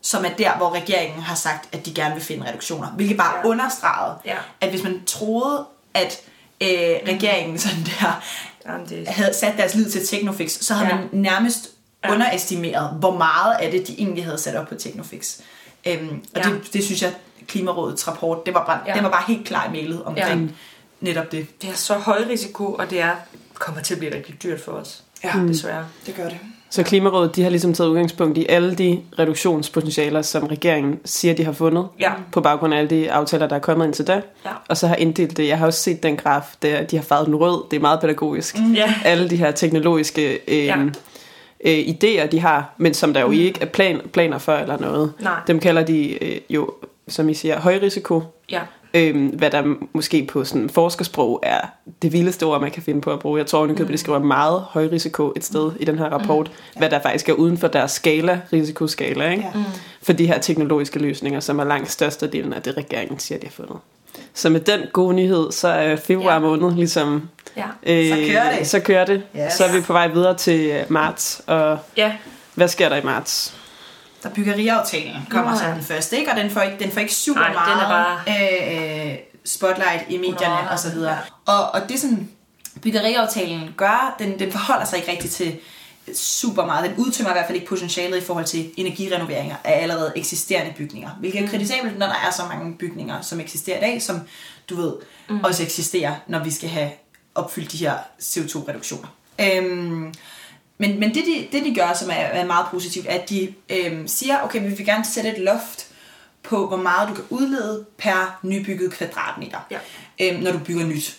Speaker 4: som er der, hvor regeringen har sagt, at de gerne vil finde reduktioner. Hvilket bare
Speaker 3: Ja.
Speaker 4: understregede,
Speaker 3: Ja.
Speaker 4: at hvis man troede, at øh, regeringen sådan der
Speaker 3: Jamen, det,
Speaker 4: havde sat deres lid til Technofix, så havde
Speaker 3: Ja.
Speaker 4: man nærmest
Speaker 3: Ja.
Speaker 4: underestimeret, hvor meget af det, de egentlig havde sat op på Technofix. Øhm, og
Speaker 3: Ja.
Speaker 4: det, det synes jeg, Klimarådets rapport, det var bare,
Speaker 3: Ja.
Speaker 4: den var bare helt klar i mailet omkring. Netop det.
Speaker 3: det er så høj risiko, og det er kommer til at blive rigtig dyrt for os.
Speaker 4: Ja.
Speaker 3: Desværre.
Speaker 4: Det gør det.
Speaker 2: Så Klimarådet de har ligesom taget udgangspunkt i alle de reduktionspotentialer, som regeringen siger, de har fundet,
Speaker 3: Ja.
Speaker 2: på baggrund af alle de aftaler, der er kommet indtil da.
Speaker 3: Ja.
Speaker 2: Og så har inddelt det. Jeg har også set den graf, der de har farvet den rød. Det er meget pædagogisk. Mm.
Speaker 3: Ja.
Speaker 2: Alle de her teknologiske øh,
Speaker 3: Ja.
Speaker 2: ja. øh, idéer, de har, men som der jo ikke er plan, planer for eller noget.
Speaker 3: Nej.
Speaker 2: Dem kalder de øh, jo, som I siger, høj risiko.
Speaker 3: Ja.
Speaker 2: Øhm, hvad der måske på sådan forskersprog er det vildeste ord, man kan finde på at bruge. Jeg tror, at de skriver meget høj risiko et sted i den her rapport, mm. hvad der faktisk er uden for deres skala, risikoskala, ikke?
Speaker 4: Ja.
Speaker 2: for de her teknologiske løsninger, som er langt størstedelen af det, regeringen siger, de har fundet. Så med den gode nyhed, så er februar
Speaker 3: Ja.
Speaker 2: måned ligesom
Speaker 3: Ja.
Speaker 2: Øh,
Speaker 4: Så kører det.
Speaker 2: Så kører det.
Speaker 4: Yes.
Speaker 2: Så er vi på vej videre til marts. Og
Speaker 3: Ja.
Speaker 2: hvad sker der i marts?
Speaker 4: Der byggeriaftalen kommer
Speaker 3: Nå,
Speaker 4: så
Speaker 3: ja.
Speaker 4: den første, ikke? Og den får ikke, den får ikke super
Speaker 3: Nej, den er
Speaker 4: meget øh, spotlight i medierne
Speaker 3: Nå,
Speaker 4: og så videre.
Speaker 3: ja.
Speaker 4: Og, og det som byggeriaftalen gør, den, den forholder sig ikke rigtigt til super meget. Den udtømmer i hvert fald ikke potentialet i forhold til energirenoveringer af allerede eksisterende bygninger. Hvilket er kritisabelt, når der er så mange bygninger, som eksisterer i dag, som du ved, mm. også eksisterer, når vi skal have opfyldt de her CO2-reduktioner. Øhm, men, men det, de, det, de gør, som er, er meget positivt, er, at de øhm, siger, okay, vi vil gerne sætte et loft på, hvor meget du kan udlede per nybygget kvadratmeter,
Speaker 3: Ja.
Speaker 4: øhm, når du bygger nyt.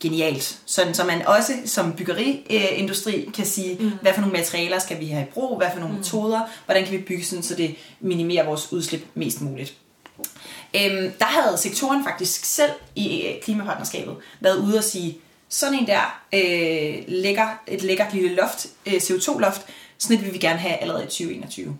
Speaker 4: Genialt. Sådan, så man også som byggeriindustri kan sige, mm. hvad for nogle materialer skal vi have i brug, hvad for nogle mm. metoder, hvordan kan vi bygge sådan, så det minimerer vores udslip mest muligt. Øhm, der havde sektoren faktisk selv i øh, klimapartnerskabet været ude og sige, sådan en der øh, lækker, et lækkert lille loft, øh, CO2-loft, sådan et vil vi gerne have allerede i 2021.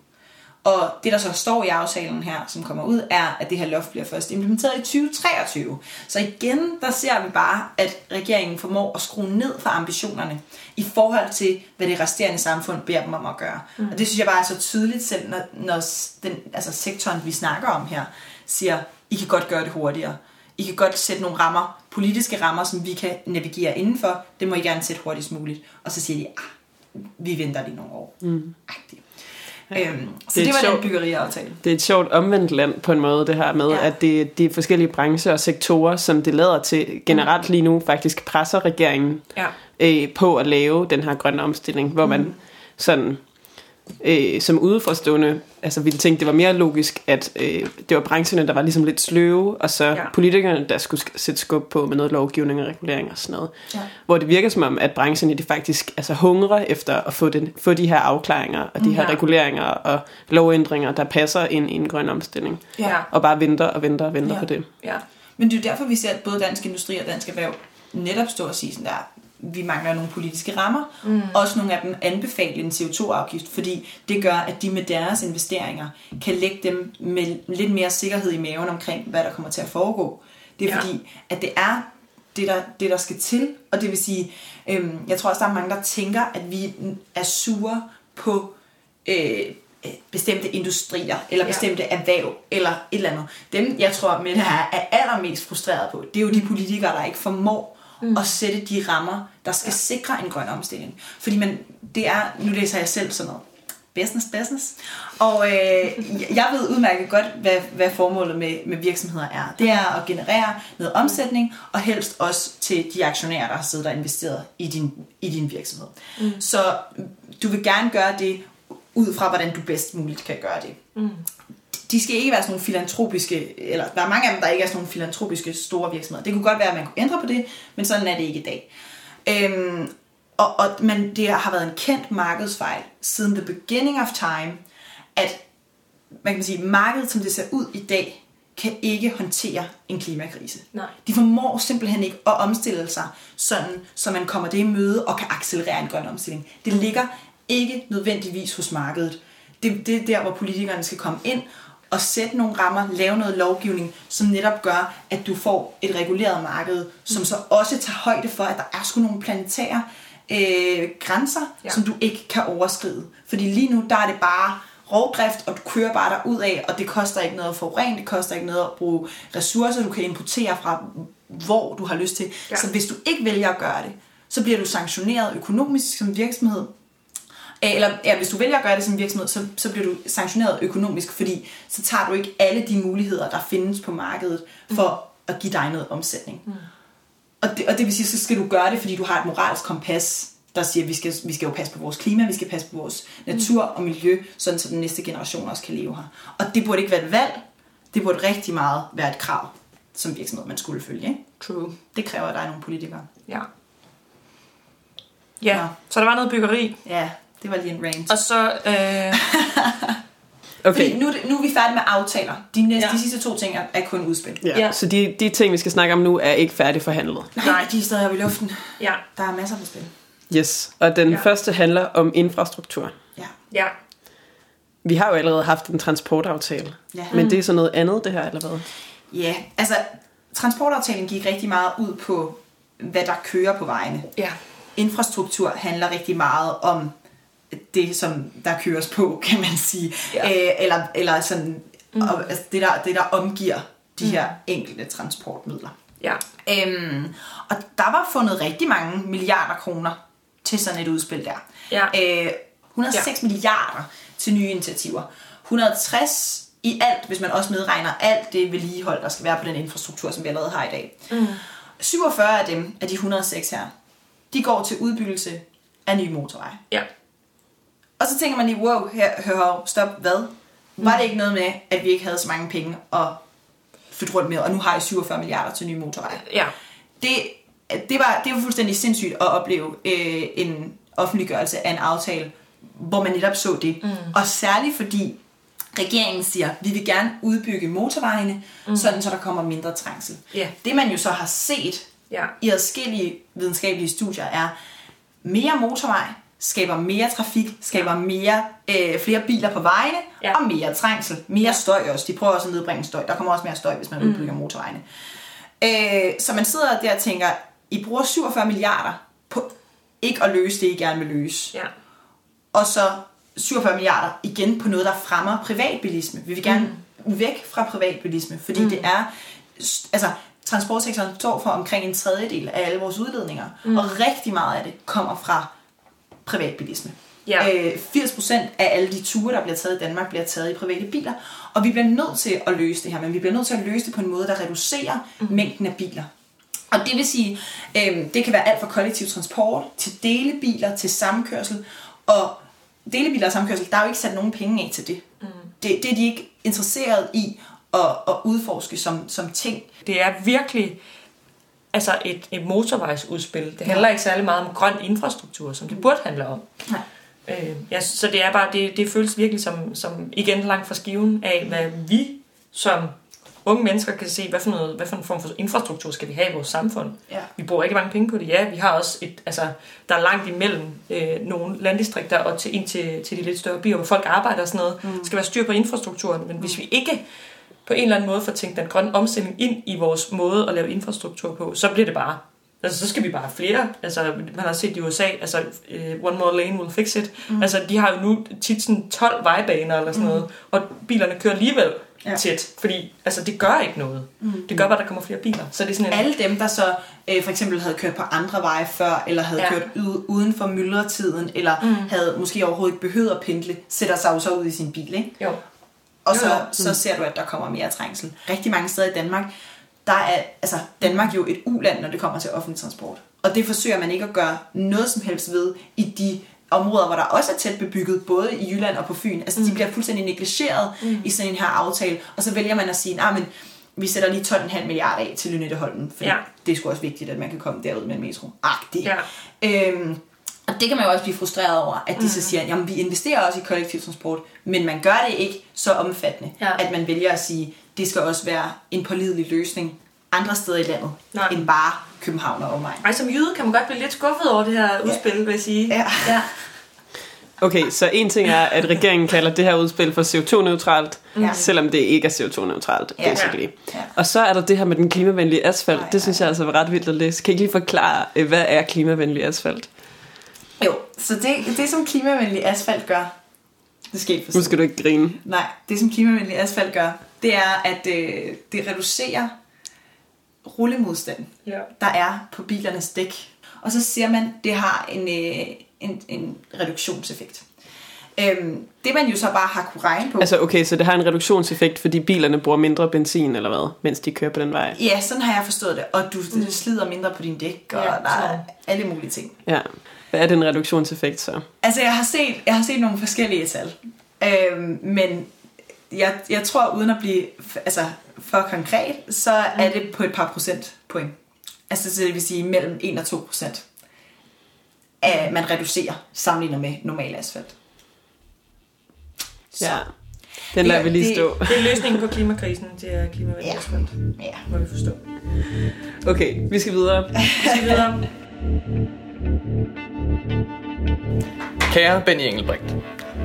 Speaker 4: Og det, der så står i aftalen her, som kommer ud, er, at det her loft bliver først implementeret i 2023. Så igen, der ser vi bare, at regeringen formår at skrue ned for ambitionerne i forhold til, hvad det resterende samfund beder dem om at gøre. Mm. Og det synes jeg bare er så tydeligt selv, når, når den, altså sektoren, vi snakker om her, siger, I kan godt gøre det hurtigere. I kan godt sætte nogle rammer, politiske rammer, som vi kan navigere indenfor. Det må I gerne sætte hurtigst muligt. Og så siger de, ah, vi venter lige nogle år. Mm. Øhm, så
Speaker 2: Det
Speaker 4: var
Speaker 2: sjovt.
Speaker 4: den byggeriaftale.
Speaker 2: Det er et sjovt omvendt land på en måde, det her med,
Speaker 4: Ja.
Speaker 2: ja. at det, de forskellige brancher og sektorer, som det lader til generelt lige nu, faktisk presser regeringen
Speaker 3: Ja.
Speaker 2: øh, på at lave den her grønne omstilling, hvor man sådan øh, som udefrastående, altså ville tænke, det var mere logisk, at øh, det var brancherne, der var ligesom lidt sløve, og så
Speaker 3: Ja.
Speaker 2: politikerne, der skulle sk- sætte skub på med noget lovgivning og regulering og sådan noget.
Speaker 4: Ja.
Speaker 2: Hvor det virker som om, at brancherne de faktisk altså, hungrer efter at få, den, få de her afklaringer og de her
Speaker 3: Ja.
Speaker 2: reguleringer og lovændringer, der passer ind i en grøn omstilling.
Speaker 3: Ja.
Speaker 2: Og bare venter og venter og venter
Speaker 4: Ja.
Speaker 2: på det.
Speaker 3: Ja.
Speaker 4: Men det er jo derfor, vi ser, at både Dansk Industri og Dansk Erhverv netop står og siger sådan der, vi mangler nogle politiske rammer. Mm. Også nogle af dem anbefaler en CO2-afgift, fordi det gør, at de med deres investeringer kan lægge dem med lidt mere sikkerhed i maven omkring, hvad der kommer til at foregå. Det er
Speaker 3: Ja.
Speaker 4: ja. fordi, at det er det der, det, der skal til, og det vil sige, øhm, jeg tror også, der er mange, der tænker, at vi er sure på øh, bestemte industrier, eller
Speaker 3: Ja.
Speaker 4: bestemte erhverv, eller et eller andet. Dem, jeg tror, med det her er allermest frustreret på, det er jo de politikere, der ikke formår mm. at sætte de rammer, der skal ja. sikre en grøn omstilling. Fordi man, det er, nu læser jeg selv sådan noget, business, business. Og øh, jeg ved udmærket godt, hvad, hvad formålet med, med virksomheder er. Det er at generere noget omsætning, og helst også til de aktionærer, der har siddet og investeret i din, i din virksomhed. Mm. Så du vil gerne gøre det ud fra, hvordan du bedst muligt kan gøre det. Mm. De skal ikke være sådan nogle filantropiske, eller der er mange af dem, der ikke er sådan nogle filantropiske store virksomheder. Det kunne godt være, at man kunne ændre på det, men sådan er det ikke i dag. Øhm, og, og, men det har været en kendt markedsfejl siden the beginning of time, at man kan sige, markedet, som det ser ud i dag, kan ikke håndtere en klimakrise.
Speaker 3: Nej.
Speaker 4: De formår simpelthen ikke at omstille sig, sådan, så man kommer det i møde og kan accelerere en grøn omstilling. Det ligger ikke nødvendigvis hos markedet. Det, det er der, hvor politikerne skal komme ind og sætte nogle rammer, lave noget lovgivning, som netop gør, at du får et reguleret marked, som så også tager højde for, at der er sgu nogle planetære øh, grænser,
Speaker 3: Ja.
Speaker 4: som du ikke kan overskride. Fordi lige nu, der er det bare rovdrift, og du kører bare der ud af, og det koster ikke noget at forurene, det koster ikke noget at bruge ressourcer, du kan importere fra, hvor du har lyst til.
Speaker 3: Ja.
Speaker 4: Så hvis du ikke vælger at gøre det, så bliver du sanktioneret økonomisk som virksomhed, eller ja, hvis du vælger at gøre det som virksomhed, så, så bliver du sanktioneret økonomisk, fordi så tager du ikke alle de muligheder, der findes på markedet, for at give dig noget omsætning. Mm. Og, det, og det vil sige, så skal du gøre det, fordi du har et moralsk kompas, der siger, at vi skal, vi skal jo passe på vores klima, vi skal passe på vores natur og miljø, sådan så den næste generation også kan leve her. Og det burde ikke være et valg, det burde rigtig meget være et krav, som virksomhed, man skulle følge. Ikke?
Speaker 3: True.
Speaker 4: Det kræver, at der er nogle politikere.
Speaker 3: Ja. Ja,
Speaker 4: Nå.
Speaker 3: så der var noget byggeri.
Speaker 4: Ja, det var lige en rant.
Speaker 3: Og så... Øh,
Speaker 2: Okay.
Speaker 4: Fordi nu, er nu er vi færdige med aftaler. De, næste,
Speaker 3: Ja.
Speaker 4: de sidste to ting er, er kun udspil.
Speaker 2: Ja.
Speaker 3: Ja.
Speaker 2: Så de, de ting, vi skal snakke om nu, er ikke færdigforhandlet.
Speaker 4: Nej, de er stadig oppe i luften.
Speaker 3: ja,
Speaker 4: Der er masser på spil.
Speaker 2: Yes. Og den
Speaker 3: ja.
Speaker 2: første handler om infrastruktur.
Speaker 4: Ja.
Speaker 3: ja.
Speaker 2: Vi har jo allerede haft en transportaftale.
Speaker 4: Ja.
Speaker 2: Men det er så noget andet, det her, eller hvad?
Speaker 4: Ja, altså transportaftalen gik rigtig meget ud på hvad der kører på vejene.
Speaker 3: Ja.
Speaker 4: Infrastruktur handler rigtig meget om det, som der køres på, kan man sige.
Speaker 3: Ja.
Speaker 4: Øh, eller, eller sådan, mm. og, altså det, der, det, der omgiver de her enkelte transportmidler.
Speaker 3: Ja.
Speaker 4: Øhm, og der var fundet rigtig mange milliarder kroner til sådan et udspil der.
Speaker 3: Ja.
Speaker 4: Øh, 106 ja. milliarder til nye initiativer. 160 i alt, hvis man også medregner alt det vedligehold, der skal være på den infrastruktur, som vi allerede har i dag. Mm. 47 af dem, af de 106 her, de går til udbyggelse af nye motorveje.
Speaker 3: Ja.
Speaker 4: Og så tænker man lige, wow, her, hør, stop, hvad? Var det ikke noget med, at vi ikke havde så mange penge at flytte rundt med, og nu har I 47 milliarder til nye motorveje?
Speaker 3: Ja.
Speaker 4: det, det, var, det var fuldstændig sindssygt at opleve øh, en offentliggørelse af en aftale, hvor man netop så det. Mm. Og særligt fordi regeringen siger, vi vil gerne udbygge motorvejene, mm. sådan så der kommer mindre trængsel.
Speaker 3: Ja.
Speaker 4: Det man jo så har set
Speaker 3: Ja.
Speaker 4: i adskillige videnskabelige studier er, mere motorvej skaber mere trafik, skaber mere, øh, flere biler på vejene,
Speaker 3: Ja.
Speaker 4: og mere trængsel, mere støj også. De prøver også at nedbringe støj. Der kommer også mere støj, hvis man udbygger motorvejene. Øh, så man sidder der og tænker, I bruger 47 milliarder på ikke at løse det, I gerne vil løse.
Speaker 3: Ja.
Speaker 4: Og så 47 milliarder igen på noget, der fremmer privatbilisme. Vi vil gerne mm. væk fra privatbilisme, fordi mm. det er... Altså, transportsektoren står for omkring en tredjedel af alle vores udledninger, mm. og rigtig meget af det kommer fra privatbilisme.
Speaker 3: Ja.
Speaker 4: Øh, 80% af alle de ture, der bliver taget i Danmark, bliver taget i private biler. Og vi bliver nødt til at løse det her, men vi bliver nødt til at løse det på en måde, der reducerer mm. mængden af biler. Og det vil sige, øh, det kan være alt fra kollektiv transport, til delebiler, til samkørsel. Og delebiler og samkørsel, der er jo ikke sat nogen penge af til det. Mm. Det, det er de ikke interesseret i at, at udforske som, som ting.
Speaker 3: Det er virkelig altså et, et motorvejsudspil. Det handler ikke særlig meget om grøn infrastruktur, som det burde handle om.
Speaker 4: Nej.
Speaker 3: Øh, ja, så det er bare, det, det føles virkelig som, som igen langt fra skiven af, hvad vi som unge mennesker kan se, hvad for, noget, hvad for en form for infrastruktur skal vi have i vores samfund.
Speaker 4: Ja.
Speaker 3: Vi bruger ikke mange penge på det. Ja, vi har også et, altså, der er langt imellem øh, nogle landdistrikter og til, ind til, til de lidt større byer, hvor folk arbejder og sådan noget. Mm. Der skal være styr på infrastrukturen, men hvis vi ikke på en eller anden måde får tænkt den grønne omstilling ind i vores måde at lave infrastruktur på, så bliver det bare Altså, så skal vi bare have flere. Altså, man har set i USA, altså, uh, one more lane will fix it. Mm. Altså, de har jo nu tit sådan 12 vejbaner eller sådan noget, og bilerne kører alligevel ja. Tæt, fordi altså, det gør ikke noget. Mm. Det gør bare, at der kommer flere biler. Så det er sådan en...
Speaker 4: Alle dem, der så øh, for eksempel havde kørt på andre veje før, eller havde
Speaker 3: Ja.
Speaker 4: kørt ud, uden for myldretiden, eller mm. havde måske overhovedet ikke behøvet at pendle, sætter sig jo så ud i sin bil, ikke?
Speaker 3: Jo.
Speaker 4: Og så, så ser du, at der kommer mere trængsel. Rigtig mange steder i Danmark, der er altså, Danmark jo et uland, når det kommer til offentlig transport. Og det forsøger man ikke at gøre noget som helst ved i de områder, hvor der også er tæt bebygget, både i Jylland og på Fyn. Altså, mm. de bliver fuldstændig negligeret mm. i sådan en her aftale. Og så vælger man at sige, nej, men vi sætter lige 12,5 milliarder af til Lynetteholmen, for
Speaker 3: ja.
Speaker 4: det er sgu også vigtigt, at man kan komme derud med en metro. Agtigt.
Speaker 3: Ja.
Speaker 4: Øhm, og det kan man jo også blive frustreret over, at de så siger, jamen vi investerer også i kollektiv transport, men man gør det ikke så omfattende,
Speaker 3: Ja.
Speaker 4: at man vælger at sige, det skal også være en pålidelig løsning andre steder i landet,
Speaker 3: Nej.
Speaker 4: end bare København og omegn.
Speaker 3: Ej, som jyde kan man godt blive lidt skuffet over det her udspil, vil jeg sige.
Speaker 4: Ja.
Speaker 3: ja.
Speaker 2: Okay, så en ting er, at regeringen kalder det her udspil for CO2-neutralt,
Speaker 4: Ja.
Speaker 2: selvom det ikke er CO2-neutralt,
Speaker 4: Ja.
Speaker 2: basically.
Speaker 4: Ja.
Speaker 2: Og så er der det her med den klimavenlige asfalt.
Speaker 4: Nej,
Speaker 2: Det synes jeg altså var ret vildt at læse. Kan I ikke lige forklare, øh, hvad er klimavenlig asfalt?
Speaker 4: Jo, så det, det som klimavenlig asfalt gør, det skal ikke
Speaker 2: Nu
Speaker 4: forstå.
Speaker 2: skal du ikke grine.
Speaker 4: Nej, det som klimavenlig asfalt gør, det er, at øh, det reducerer rullemodstanden.
Speaker 3: ja.
Speaker 4: der er på bilernes dæk. Og så siger man, det har en, øh, en, en reduktionseffekt. Øhm, det man jo så bare har kunne regne på,
Speaker 2: Altså okay, så det har en reduktionseffekt, fordi bilerne bruger mindre benzin eller hvad, mens de kører på den vej.
Speaker 4: ja, sådan har jeg forstået det, og du mm. slider mindre på din dæk, og
Speaker 3: Ja,
Speaker 4: der er alle mulige ting.
Speaker 2: Ja. Hvad er den reduktionseffekt så?
Speaker 4: Altså, jeg har set, jeg har set nogle forskellige tal, øhm, men jeg, jeg tror, uden at blive altså, for konkret, så er det på et par procent point. Altså, så det vil sige mellem 1 og 2 procent, af man reducerer sammenlignet med normal asfalt.
Speaker 2: Ja. Den lader
Speaker 4: Det-
Speaker 2: vi lige
Speaker 4: det-
Speaker 2: stå.
Speaker 3: Det er løsningen på klimakrisen, det er klimavenlig
Speaker 4: Ja.
Speaker 3: asfalt,
Speaker 4: Ja.
Speaker 3: må vi forstå.
Speaker 2: Okay, vi skal videre.
Speaker 3: Vi skal videre.
Speaker 7: Kære Benny Engelbrecht,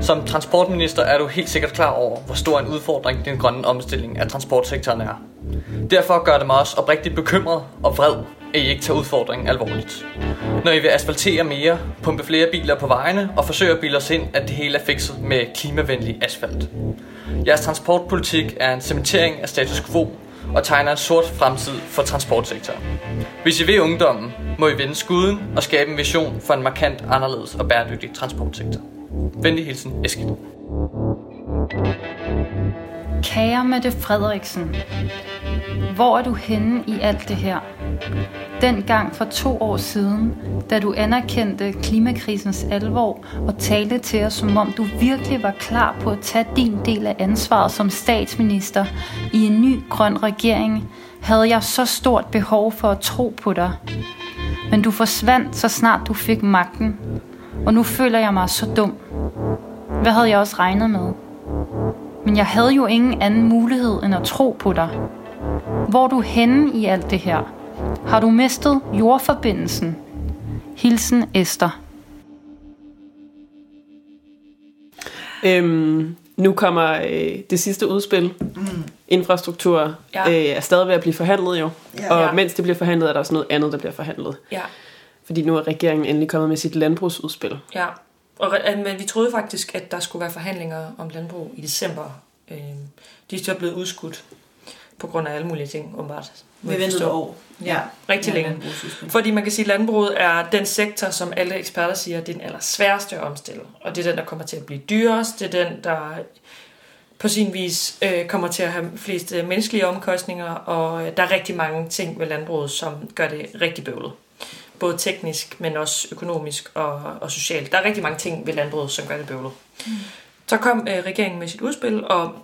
Speaker 7: som transportminister er du helt sikkert klar over, hvor stor en udfordring den grønne omstilling af transportsektoren er. Derfor gør det mig også oprigtigt bekymret og vred at I ikke tager udfordringen alvorligt. Når I vil asfaltere mere, pumpe flere biler på vejene og forsøge at bilde os ind, at det hele er fikset med klimavenlig asfalt. Jeres transportpolitik er en cementering af status quo og tegner en sort fremtid for transportsektoren. Hvis I vil ungdommen, må I vende skuden og skabe en vision for en markant anderledes og bæredygtig transportsektor. Venlig hilsen, Eskild.
Speaker 8: Kære Mette Frederiksen, hvor er du henne i alt det her? Dengang for to år siden, da du anerkendte klimakrisens alvor og talte til os, som om du virkelig var klar på at tage din del af ansvaret som statsminister i en ny grøn regering, havde jeg så stort behov for at tro på dig. Men du forsvandt, så snart du fik magten, og nu føler jeg mig så dum. Hvad havde jeg også regnet med? Men jeg havde jo ingen anden mulighed end at tro på dig. Hvor er du henne i alt det her? Har du mistet jordforbindelsen? Hilsen Esther.
Speaker 2: Øhm, nu kommer øh, det sidste udspil. Mm. Infrastruktur
Speaker 3: Ja.
Speaker 2: øh, er stadig ved at blive forhandlet jo.
Speaker 4: Ja.
Speaker 2: og
Speaker 3: Ja.
Speaker 2: mens det bliver forhandlet, er der også noget andet, der bliver forhandlet.
Speaker 3: Ja,
Speaker 2: Fordi nu er regeringen endelig kommet med sit landbrugsudspil.
Speaker 3: ja. Og, re- men vi troede faktisk, at der skulle være forhandlinger om landbrug i december. Øh, de er så blevet udskudt på grund af alle mulige ting, åbenbart.
Speaker 4: Vi ventede år.
Speaker 3: Ja, rigtig længe. Fordi man kan sige, at landbruget er den sektor, som alle eksperter siger, det er den allersværeste at omstille. Og det er den, der kommer til at blive dyrest. Det er den, der på sin vis øh, kommer til at have flest øh, menneskelige omkostninger. Og øh, der er rigtig mange ting ved landbruget, som gør det rigtig bøvlet. Både teknisk, men også økonomisk og, og socialt. Der er rigtig mange ting ved landbruget, som gør det bøvlet. Mm. Så kom øh, regeringen med sit udspil, og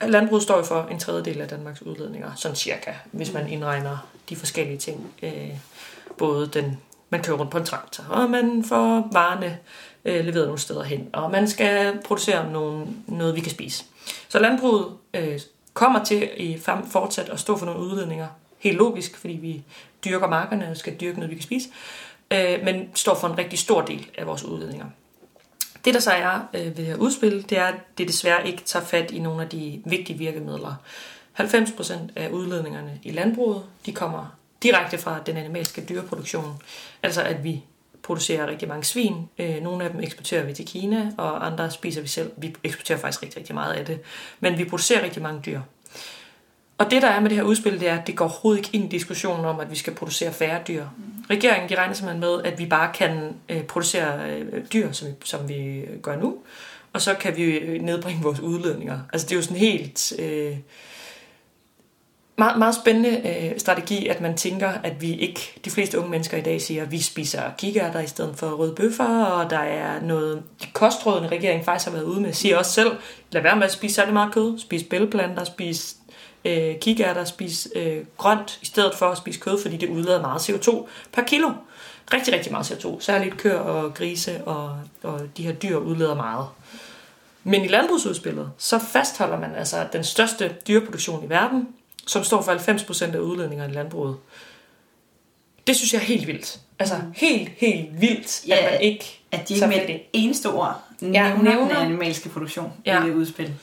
Speaker 3: landbruget står jo for en tredjedel af Danmarks udledninger, sådan cirka, hvis man indregner de forskellige ting. Øh, både den, man kører rundt på en traktor, og man får varerne øh, leveret nogle steder hen, og man skal producere nogle, noget, vi kan spise. Så landbruget øh, kommer til i frem, fortsat at stå for nogle udledninger, helt logisk, fordi vi dyrker markerne og skal dyrke noget, vi kan spise, øh, men står for en rigtig stor del af vores udledninger. Det, der så er øh, ved at udspille, det er, at det desværre ikke tager fat i nogle af de vigtige virkemidler. 90% af udledningerne i landbruget, de kommer direkte fra den animalske dyreproduktion. Altså at vi producerer rigtig mange svin. Øh, nogle af dem eksporterer vi til Kina, og andre spiser vi selv. Vi eksporterer faktisk rigtig, rigtig meget af det. Men vi producerer rigtig mange dyr. Og det, der er med det her udspil, det er, at det går overhovedet ikke ind i diskussionen om, at vi skal producere færre dyr. Regeringen de regner simpelthen med, at vi bare kan øh, producere øh, dyr, som vi, som vi gør nu, og så kan vi øh, nedbringe vores udledninger. Altså det er jo sådan helt... Øh, meget, meget spændende øh, strategi, at man tænker, at vi ikke, de fleste unge mennesker i dag siger, at vi spiser kikærter i stedet for røde bøffer, og der er noget, de kostrådene regeringen faktisk har været ude med, siger også selv, lad være med at spise særlig meget kød, spis bælgeplanter, spis øh, kikærter, spis øh, grønt, i stedet for at spise kød, fordi det udleder meget CO2 per kilo. Rigtig, rigtig meget CO2. Særligt køer og grise og, og de her dyr udleder meget. Men i landbrugsudspillet, så fastholder man altså den største dyreproduktion i verden, som står for 90% af udledningerne i landbruget. Det synes jeg er helt vildt. Altså helt, helt vildt,
Speaker 4: Ja,
Speaker 3: at man ikke
Speaker 4: At de ikke med
Speaker 3: fat i.
Speaker 4: et eneste ord
Speaker 3: Ja,
Speaker 4: nævner,
Speaker 3: nævner.
Speaker 4: den animalske produktion
Speaker 3: Ja.
Speaker 4: i det udspil.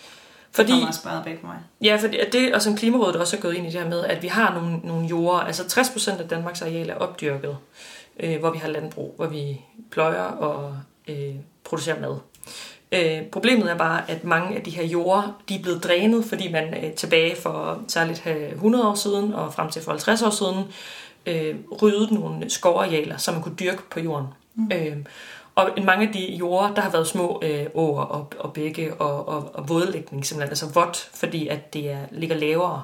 Speaker 4: Det
Speaker 3: Fordi,
Speaker 4: kommer også bag på mig.
Speaker 3: Ja, fordi at det, og som Klimarådet også er gået ind i det her med, at vi har nogle, nogle jorder, altså 60% af Danmarks areal er opdyrket, øh, hvor vi har landbrug, hvor vi pløjer og øh, producerer mad. Øh, problemet er bare, at mange af de her jorder, de er blevet drænet, fordi man øh, tilbage for særligt øh, 100 år siden og frem til for 50 år siden, øh, ryddede nogle skovarealer, som man kunne dyrke på jorden. Mm. Øh, og i mange af de jorder, der har været små øh, åer og, og bække og, og, og vådlægning, simpelthen, altså vådt, fordi at det er, ligger lavere.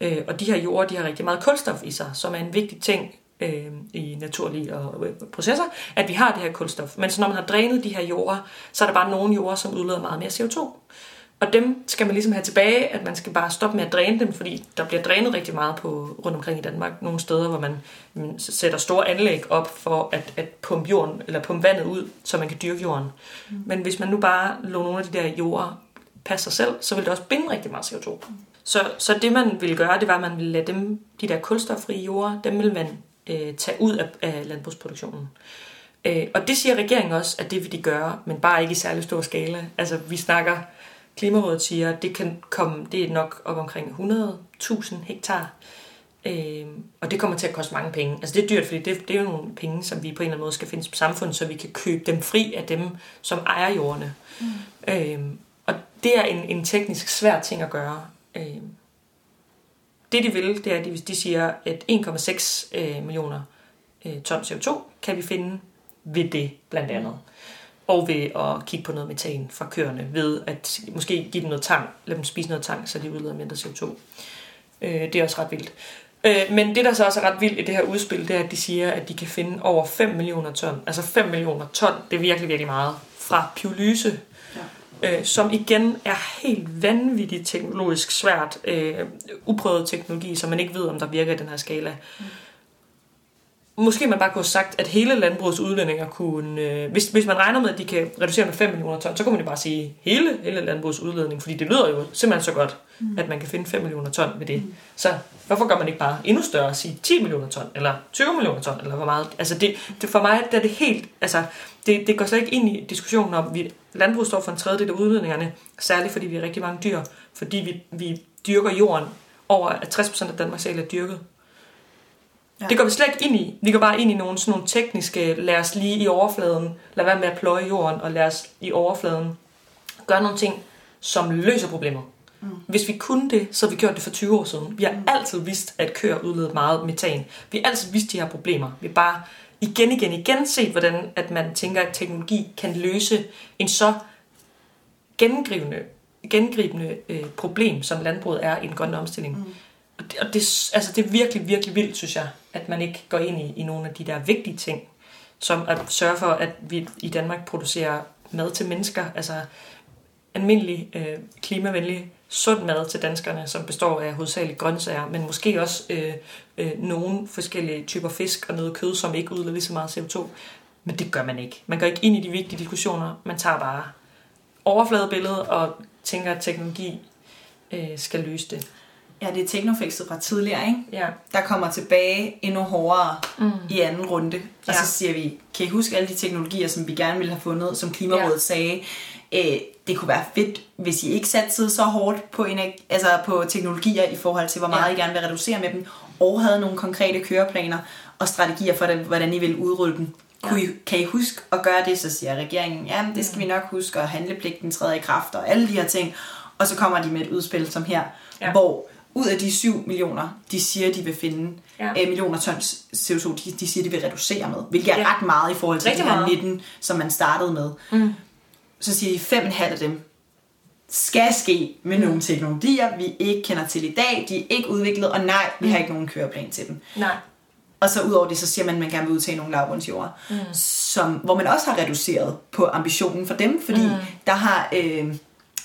Speaker 3: Øh, og de her jorder, de har rigtig meget kulstof i sig, som er en vigtig ting øh, i naturlige og, øh, processer, at vi har det her kulstof. Men så når man har drænet de her jorder, så er der bare nogle jorder, som udleder meget mere CO2. Og dem skal man ligesom have tilbage, at man skal bare stoppe med at dræne dem, fordi der bliver drænet rigtig meget på, rundt omkring i Danmark. Nogle steder, hvor man mm, sætter store anlæg op for at, at pumpe, jorden, eller pumpe vandet ud, så man kan dyrke jorden. Mm. Men hvis man nu bare lå nogle af de der jorder passe sig selv, så vil det også binde rigtig meget CO2. Så, så det man ville gøre, det var, at man ville lade dem, de der kulstoffrie jorder, dem ville man øh, tage ud af, af landbrugsproduktionen. Øh, og det siger regeringen også, at det vil de gøre, men bare ikke i særlig stor skala. Altså vi snakker, Klimarådet siger, at det kan komme, det er nok op omkring 100.000 hektar. Øh, og det kommer til at koste mange penge. Altså det er dyrt, fordi det, det er jo nogle penge, som vi på en eller anden måde skal finde på samfundet, så vi kan købe dem fri af dem, som ejer jordene. Mm. Øh, og det er en, en teknisk svær ting at gøre. Øh, det de vil, det er, at de, de siger, at 1,6 øh, millioner øh, ton CO2 kan vi finde ved det blandt andet. Og ved at kigge på noget metan fra køerne, ved at måske give dem noget tang, lade dem spise noget tang, så de udleder mindre CO2. Øh, det er også ret vildt. Øh, men det, der så også er ret vildt i det her udspil, det er, at de siger, at de kan finde over 5 millioner ton. Altså 5 millioner ton, det er virkelig, virkelig meget. Fra pyrolyse, ja. øh, som igen er helt vanvittigt teknologisk svært. Øh, uprøvet teknologi, som man ikke ved, om der virker i den her skala. Mm. Måske man bare kunne have sagt, at hele landbrugets udledninger kunne... Øh, hvis, hvis man regner med, at de kan reducere med 5 millioner ton, så kunne man jo bare sige hele, hele landbrugets udledning, fordi det lyder jo simpelthen så godt, mm. at man kan finde 5 millioner ton med det. Mm. Så hvorfor gør man ikke bare endnu større og sige 10 millioner ton, eller 20 millioner ton, eller hvor meget? Altså det, det for mig det er det helt... Altså, det, det går slet ikke ind i diskussionen om, at landbrug står for en tredjedel af udledningerne, særligt fordi vi har rigtig mange dyr, fordi vi, vi dyrker jorden over, at 60% af Danmarks areal er dyrket. Ja. Det går vi slet ikke ind i. Vi går bare ind i nogle, sådan nogle tekniske, lad os lige i overfladen, lad være med at pløje jorden, og lad os i overfladen gøre nogle ting, som løser problemer. Mm. Hvis vi kunne det, så havde vi gjort det for 20 år siden. Vi har mm. altid vidst, at køer udleder meget metan. Vi har altid vidst, at de her problemer. Vi har bare igen, igen, igen set, hvordan at man tænker, at teknologi kan løse en så gennemgribende, gennemgribende øh, problem, som landbruget er i en grønne omstilling. Mm. Og, det, og det, altså, det er virkelig, virkelig vildt, synes jeg, at man ikke går ind i, i nogle af de der vigtige ting, som at sørge for, at vi i Danmark producerer mad til mennesker, altså almindelig øh, klimavenlig sund mad til danskerne, som består af hovedsageligt grøntsager, men måske også øh, øh, nogle forskellige typer fisk og noget kød, som ikke udleder lige så meget CO2. Men det gør man ikke. Man går ikke ind i de vigtige diskussioner. Man tager bare overfladebilledet og tænker, at teknologi øh, skal løse det.
Speaker 4: Ja, det er teknofixet fra tidligere, ikke?
Speaker 3: Ja.
Speaker 4: Der kommer tilbage endnu hårdere mm. i anden runde. Og ja. så siger vi, kan I huske alle de teknologier, som vi gerne ville have fundet, som Klimarådet ja. sagde, øh, det kunne være fedt, hvis I ikke satte så hårdt på, altså på teknologier i forhold til, hvor meget ja. I gerne vil reducere med dem, og havde nogle konkrete køreplaner og strategier for, hvordan I vil udrulle dem. Ja. I, kan I huske at gøre det, så siger regeringen, ja, det skal vi nok huske, og handlepligten træder i kraft, og alle de her ting. Og så kommer de med et udspil som her, ja. hvor ud af de 7 millioner, de siger, de vil finde ja. øh, millioner tons CO2, de, de siger, de vil reducere med, hvilket ja. er ret meget i forhold til de her 19, som man startede med. Mm. Så siger de, 5,5 af dem skal ske med mm. nogle teknologier, vi ikke kender til i dag, de er ikke udviklet, og nej, vi har mm. ikke nogen køreplan til dem.
Speaker 3: Nej.
Speaker 4: Og så udover det, så siger man, at man gerne vil udtage nogle lavbundsjord, mm. som, hvor man også har reduceret på ambitionen for dem, fordi mm. der har øh,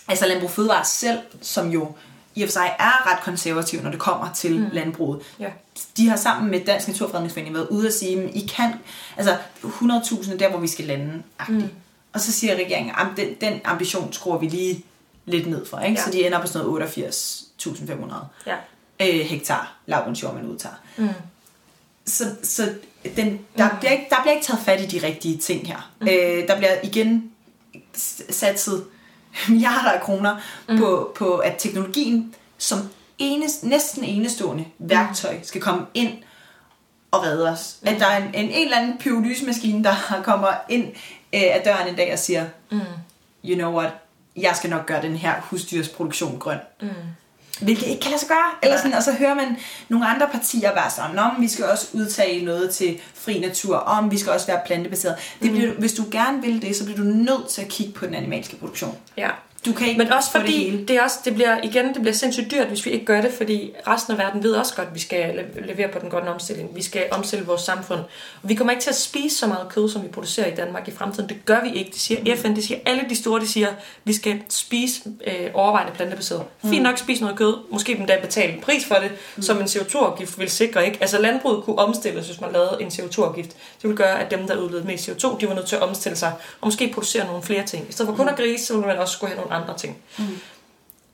Speaker 4: altså Landbrug Fødevare selv, som jo i og for sig er ret konservativ, når det kommer til mm. landbruget. Ja. De har sammen med Dansk Naturfredningsforening været ude og sige, at I kan, altså 100.000 der, hvor vi skal lande. Mm. Og så siger regeringen, at den, den ambition skruer vi lige lidt ned for. Ikke? Ja. Så de ender på sådan noget 88.500 ja. øh, hektar lavbundsjord, man udtager. Mm. Så, så den, der, mm. bliver ikke, der bliver ikke taget fat i de rigtige ting her. Mm. Øh, der bliver igen satset milliarder af kroner mm. på, på, at teknologien som enes, næsten enestående værktøj skal komme ind og redde os. Mm. At der er en, en, en eller anden pyrolyse-maskine, der kommer ind øh, af døren en dag og siger, mm. you know what, jeg skal nok gøre den her husdyrsproduktion grøn. Mm. Hvilket ikke kan lade sig gøre. Eller sådan, og så hører man nogle andre partier være sådan, om vi skal også udtage noget til fri natur, om vi skal også være plantebaseret. Det bliver, mm. Hvis du gerne vil det, så bliver du nødt til at kigge på den animalske produktion.
Speaker 3: Ja.
Speaker 4: Du kan ikke
Speaker 3: Men også fordi, det, hele. det, også, det bliver, igen, det bliver sindssygt dyrt, hvis vi ikke gør det, fordi resten af verden ved også godt, at vi skal levere på den grønne omstilling. Vi skal omstille vores samfund. Og vi kommer ikke til at spise så meget kød, som vi producerer i Danmark i fremtiden. Det gør vi ikke. Det siger mm. FN, det siger alle de store, de siger, at vi skal spise øh, overvejende plantebaseret. Mm. Fint nok spise noget kød, måske den dag betale en pris for det, mm. som en CO2-afgift vil sikre. Ikke? Altså landbruget kunne omstilles, hvis man lavede en CO2-afgift. Det ville gøre, at dem, der udledte mest CO2, de var nødt til at omstille sig og måske producere nogle flere ting. I stedet for kun at grise, så ville man også skulle have nogle andre ting. Mm.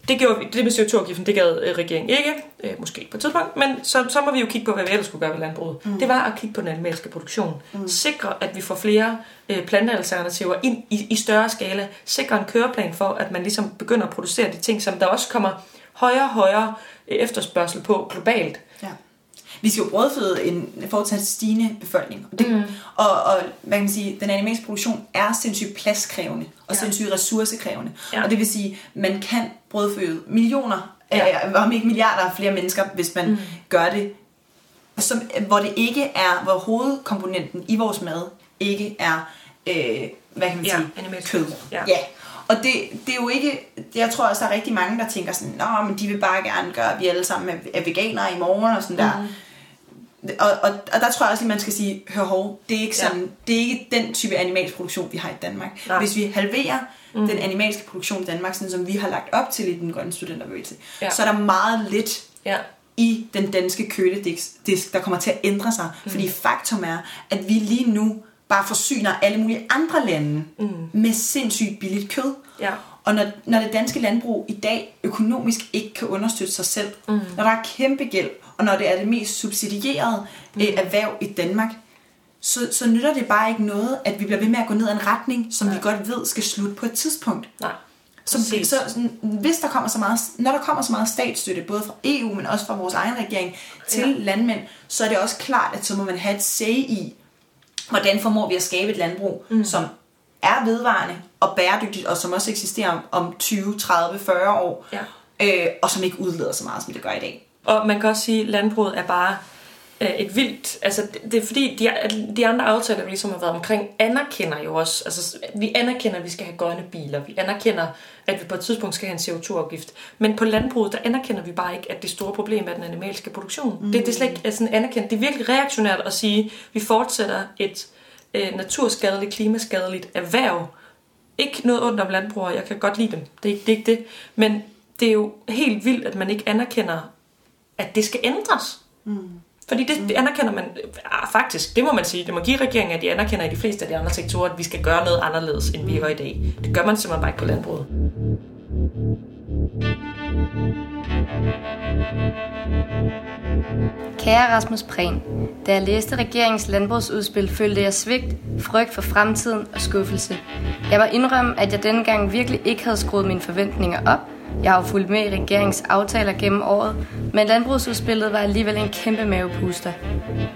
Speaker 3: Det, gjorde vi, det med CO2-afgiften, det gad øh, regeringen ikke, øh, måske på et tidspunkt, men så, så må vi jo kigge på, hvad vi ellers skulle gøre ved landbruget. Mm. Det var at kigge på den animalske produktion. Mm. Sikre, at vi får flere øh, plantealternativer ind i, i større skala. Sikre en køreplan for, at man ligesom begynder at producere de ting, som der også kommer højere og højere øh, efterspørgsel på globalt. Ja.
Speaker 4: vi skal jo brødføde en fortsat stigende befolkning. Og, det, mm. og, og hvad kan man sige, den animalske produktion er sindssygt pladskrævende og ja. sindssygt ressourcekrævende. Ja. Og det vil sige, man kan brødføde millioner, ja. øh, om ikke milliarder af flere mennesker, hvis man mm. gør det, som, hvor det ikke er, hvor hovedkomponenten i vores mad ikke er, øh, hvad kan man
Speaker 3: Ja,
Speaker 4: sige,
Speaker 3: animalsk
Speaker 4: kød.
Speaker 3: Ja.
Speaker 4: ja. Og det, det er jo ikke, jeg tror også, der er rigtig mange, der tænker sådan, Nå, men de vil bare gerne gøre, at vi alle sammen er, er veganere i morgen og sådan der. Og, og, og der tror jeg også lige, man skal sige, hør hov, det er ikke, sådan, ja. det er ikke den type animalsk produktion, vi har i Danmark.
Speaker 3: Nej.
Speaker 4: Hvis vi halverer mm. den animalske produktion i Danmark, sådan som vi har lagt op til i den grønne studenterbevægelse,
Speaker 3: ja.
Speaker 4: så er der meget lidt
Speaker 3: Ja.
Speaker 4: i den danske køledisk, der kommer til at ændre sig. Mm. Fordi faktum er, at vi lige nu bare forsyner alle mulige andre lande mm. med sindssygt billigt kød.
Speaker 3: Ja.
Speaker 4: Og når, når det danske landbrug i dag økonomisk ikke kan understøtte sig selv, mm. når der er kæmpe gæld, og når det er det mest subsidierede mm. erhverv i Danmark, så, så nytter det bare ikke noget, at vi bliver ved med at gå ned ad en retning, som Nej. vi godt ved skal slutte på et tidspunkt.
Speaker 3: Nej.
Speaker 4: Så,
Speaker 3: Præcis.
Speaker 4: så sådan, hvis der kommer så meget, når der kommer så meget statsstøtte, både fra EU, men også fra vores egen regering, til ja. landmænd, så er det også klart, at så må man have et say i, hvordan formår vi at skabe et landbrug, mm. som er vedvarende og bæredygtigt, og som også eksisterer om, om 20, 30, 40 år,
Speaker 3: Ja.
Speaker 4: øh, og som ikke udleder så meget, som det gør i dag.
Speaker 3: Og man kan også sige, at landbruget er bare øh, et vildt... Altså, det, det er fordi, de, de andre aftaler, vi ligesom har været omkring, anerkender jo også... Altså, vi anerkender, at vi skal have grønne biler. Vi anerkender, at vi på et tidspunkt skal have en CO2-afgift. Men på landbruget, der anerkender vi bare ikke, at det store problem er den animalske produktion. Mm. Det, det er slet ikke sådan anerkendt. Det er virkelig reaktionært at sige, at vi fortsætter et øh, naturskadeligt, klimaskadeligt erhverv. Ikke noget ondt om landbrugere, jeg kan godt lide dem. Det er, ikke, det er ikke det. Men det er jo helt vildt, at man ikke anerkender, at det skal ændres. Mm. Fordi det, det anerkender man ah, faktisk, det må man sige, det må give regeringen, at de anerkender i de fleste af de andre sektorer, at vi skal gøre noget anderledes, end vi gør i dag. Det gør man simpelthen bare ikke på landbruget.
Speaker 9: Kære Rasmus Prehn, da jeg læste regeringens landbrugsudspil, følte jeg svigt, frygt for fremtiden og skuffelse. Jeg må indrømme, at jeg denne gang virkelig ikke havde skruet mine forventninger op. Jeg har jo fulgt med i regeringens aftaler gennem året, men landbrugsudspillet var alligevel en kæmpe mavepuster.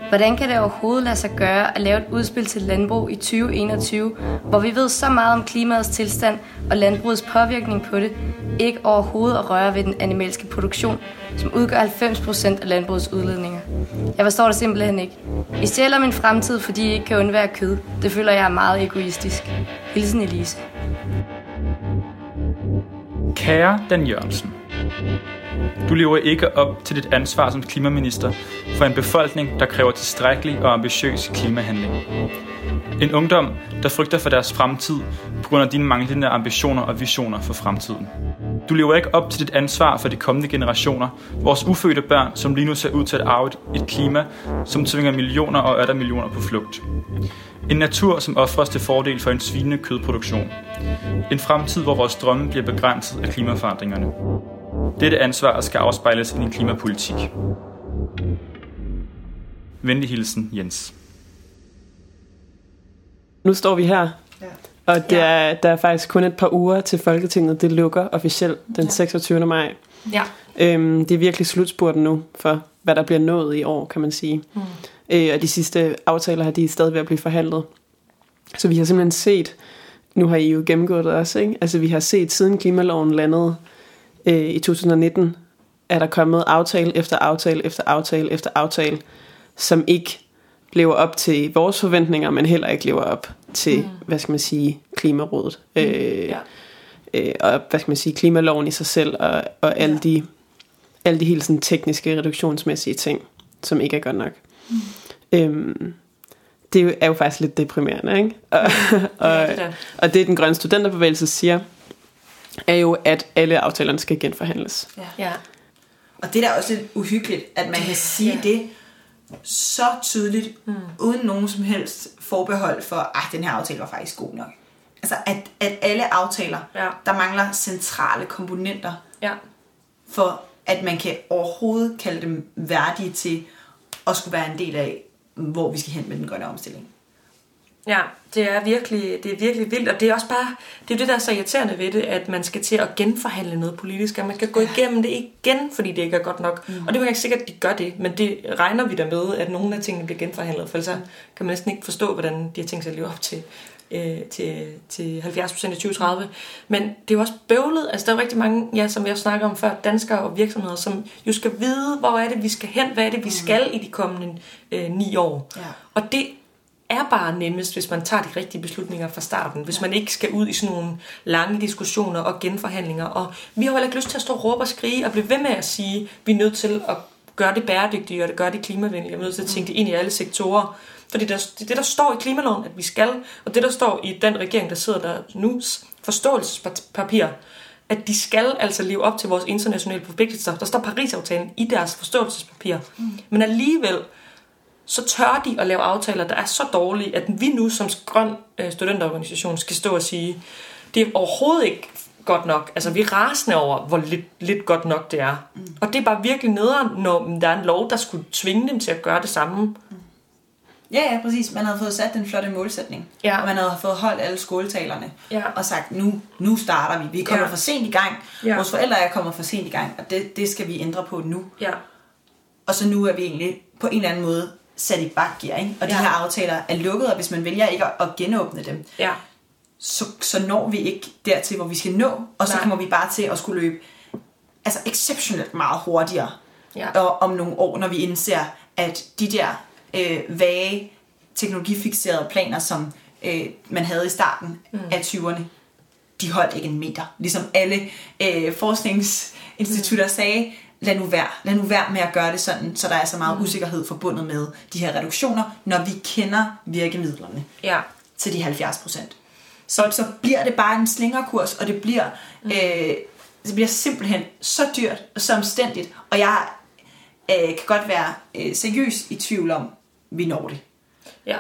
Speaker 9: Hvordan kan det overhovedet lade sig gøre at lave et udspil til landbrug i 2021, hvor vi ved så meget om klimaets tilstand og landbrugets påvirkning på det, ikke overhovedet at røre ved den animalske produktion, som udgør 90% af landbrugets udledninger. Jeg forstår det simpelthen ikke. I stjæler min fremtid, fordi I ikke kan undvære kød. Det føler jeg er meget egoistisk. Hilsen Elise.
Speaker 10: Kære Dan Jørgensen, du lever ikke op til dit ansvar som klimaminister for en befolkning, der kræver tilstrækkelig og ambitiøs klimahandling. En ungdom, der frygter for deres fremtid på grund af dine manglende ambitioner og visioner for fremtiden. Du lever ikke op til dit ansvar for de kommende generationer, vores ufødte børn, som lige nu ser ud til at arve et- klima, som tvinger millioner og atter millioner på flugt. En natur, som offres til fordel for en svinende kødproduktion. En fremtid, hvor vores drømme bliver begrænset af klimaforandringerne. Dette ansvar skal afspejles i din klimapolitik. Venlig hilsen, Jens.
Speaker 2: Nu står vi her,
Speaker 4: Ja.
Speaker 2: og det er, der er faktisk kun et par uger til Folketinget. Det lukker officielt den 26. maj.
Speaker 3: Ja.
Speaker 2: Øhm, det er virkelig slutspurten nu for, hvad der bliver nået i år, kan man sige. Mm. Øh, og de sidste aftaler her, de er stadig ved at blive forhandlet. Så vi har simpelthen set, nu har I jo gennemgået det også, ikke? Altså vi har set siden klimaloven landede øh, i 2019, er der kommet aftale efter aftale efter aftale efter aftale, som ikke lever op til vores forventninger, men heller ikke lever op til, mm. hvad skal man sige, klimarådet. Mm. Øh,
Speaker 3: Ja.
Speaker 2: øh, og hvad skal man sige, klimaloven i sig selv, og, og alle, de, alle de helt sådan tekniske, reduktionsmæssige ting, som ikke er godt nok. Mm. Øhm, det er jo, er jo faktisk lidt deprimerende, ikke? Og, og,
Speaker 3: Ja, det
Speaker 2: og det, den grønne studenterbevægelse siger, er jo, at alle aftalerne skal genforhandles.
Speaker 3: Ja.
Speaker 4: Og det er da også lidt uhyggeligt, at man kan sige
Speaker 3: Ja.
Speaker 4: ja. det så tydeligt, mm. uden nogen som helst forbehold for, at den her aftale var faktisk god nok. Altså, at, at alle aftaler,
Speaker 3: Ja.
Speaker 4: der mangler centrale komponenter,
Speaker 3: Ja.
Speaker 4: for at man kan overhovedet kalde dem værdige til at skulle være en del af, hvor vi skal hen med den grønne omstilling.
Speaker 3: Ja, det er virkelig, det er virkelig vildt, og det er også bare, det er det, der er så irriterende ved det, at man skal til at genforhandle noget politisk, at man skal gå igennem det igen, fordi det ikke er godt nok. Mm. Og det er jo ikke sikkert, at de gør det, men det regner vi da med, at nogle af tingene bliver genforhandlet, for ellers så kan man næsten ikke forstå, hvordan de har tænkt sig at leve op til, øh, til, til 70% i 2030. Men det er jo også bøvlet, altså der er rigtig mange, ja, som jeg snakker om før, danskere og virksomheder, som jo skal vide, hvor er det, vi skal hen, hvad er det, vi skal i de kommende øh, ni år.
Speaker 4: Ja.
Speaker 3: Og det er bare nemmest, hvis man tager de rigtige beslutninger fra starten. Hvis man ikke skal ud i sådan nogle lange diskussioner og genforhandlinger. Og vi har heller ikke lyst til at stå og råbe og skrige og blive ved med at sige, at vi er nødt til at gøre det bæredygtigt og gøre det klimavenligt. Vi er nødt til at tænke det ind i alle sektorer. Fordi der, det er det, der står i klimaloven, at vi skal. Og det, der står i den regering, der sidder der nu, forståelsespapir, at de skal altså leve op til vores internationale forpligtelser. Der står Paris-aftalen i deres forståelsespapir. Mm. Men alligevel, så tør de at lave aftaler, der er så dårlige, at vi nu som grøn øh, studenterorganisation skal stå og sige, det er overhovedet ikke godt nok. Altså, vi er rasende over, hvor lidt, lidt godt nok det er. Mm. Og det er bare virkelig nederen, når der er en lov, der skulle tvinge dem til at gøre det samme.
Speaker 4: Ja, ja, præcis. Man havde fået sat den flotte målsætning.
Speaker 3: Ja.
Speaker 4: Og man havde fået holdt alle skoletalerne.
Speaker 3: Ja.
Speaker 4: Og sagt, nu, nu starter vi. Vi er kommet
Speaker 3: Ja.
Speaker 4: for sent i gang.
Speaker 3: Ja.
Speaker 4: Vores forældre er kommet for sent i gang. Og det, det skal vi ændre på nu.
Speaker 3: Ja.
Speaker 4: Og så nu er vi egentlig på en eller anden måde sat i bakgear. Ikke? Og de
Speaker 3: Ja.
Speaker 4: her aftaler er lukket, og hvis man vælger ikke at, at genåbne dem,
Speaker 3: Ja.
Speaker 4: så, så når vi ikke dertil, hvor vi skal nå. Og så
Speaker 3: Nej.
Speaker 4: kommer vi bare til at skulle løbe altså exceptionelt meget hurtigere
Speaker 3: Ja.
Speaker 4: og om nogle år, når vi indser, at de der øh, vage, teknologifixerede planer, som øh, man havde i starten mm. af 20'erne, de holdt ikke en meter. Ligesom alle øh, forskningsinstitutter mm. sagde, lad nu, være, lad nu være med at gøre det sådan, så der er så meget mm. usikkerhed forbundet med de her reduktioner, når vi kender virkemidlerne
Speaker 3: Ja.
Speaker 4: til de 70 procent. Så, så bliver det bare en slingerkurs, og det bliver, mm. øh, det bliver simpelthen så dyrt og så omstændigt, og jeg øh, kan godt være øh, seriøs i tvivl om, vi når det.
Speaker 3: Ja.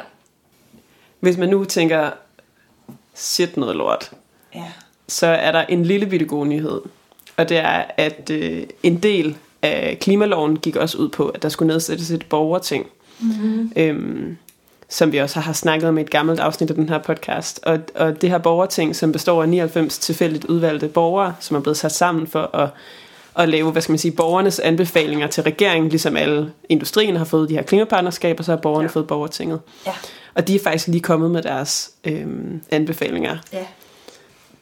Speaker 2: Hvis man nu tænker, shit noget lort,
Speaker 4: Ja.
Speaker 2: så er der en lille bitte god nyhed. Og det er, at øh, en del af klimaloven gik også ud på, at der skulle nedsættes et borgerting. Mm-hmm. Øhm, som vi også har snakket om i et gammelt afsnit af den her podcast. Og, og det her borgerting, som består af 99 tilfældigt udvalgte borgere, som er blevet sat sammen for at, at lave, hvad skal man sige, borgernes anbefalinger til regeringen, ligesom alle industrien har fået de her klimapartnerskaber, så har borgerne ja. fået borgertinget.
Speaker 4: Ja.
Speaker 2: Og de er faktisk lige kommet med deres øhm, anbefalinger
Speaker 4: Ja.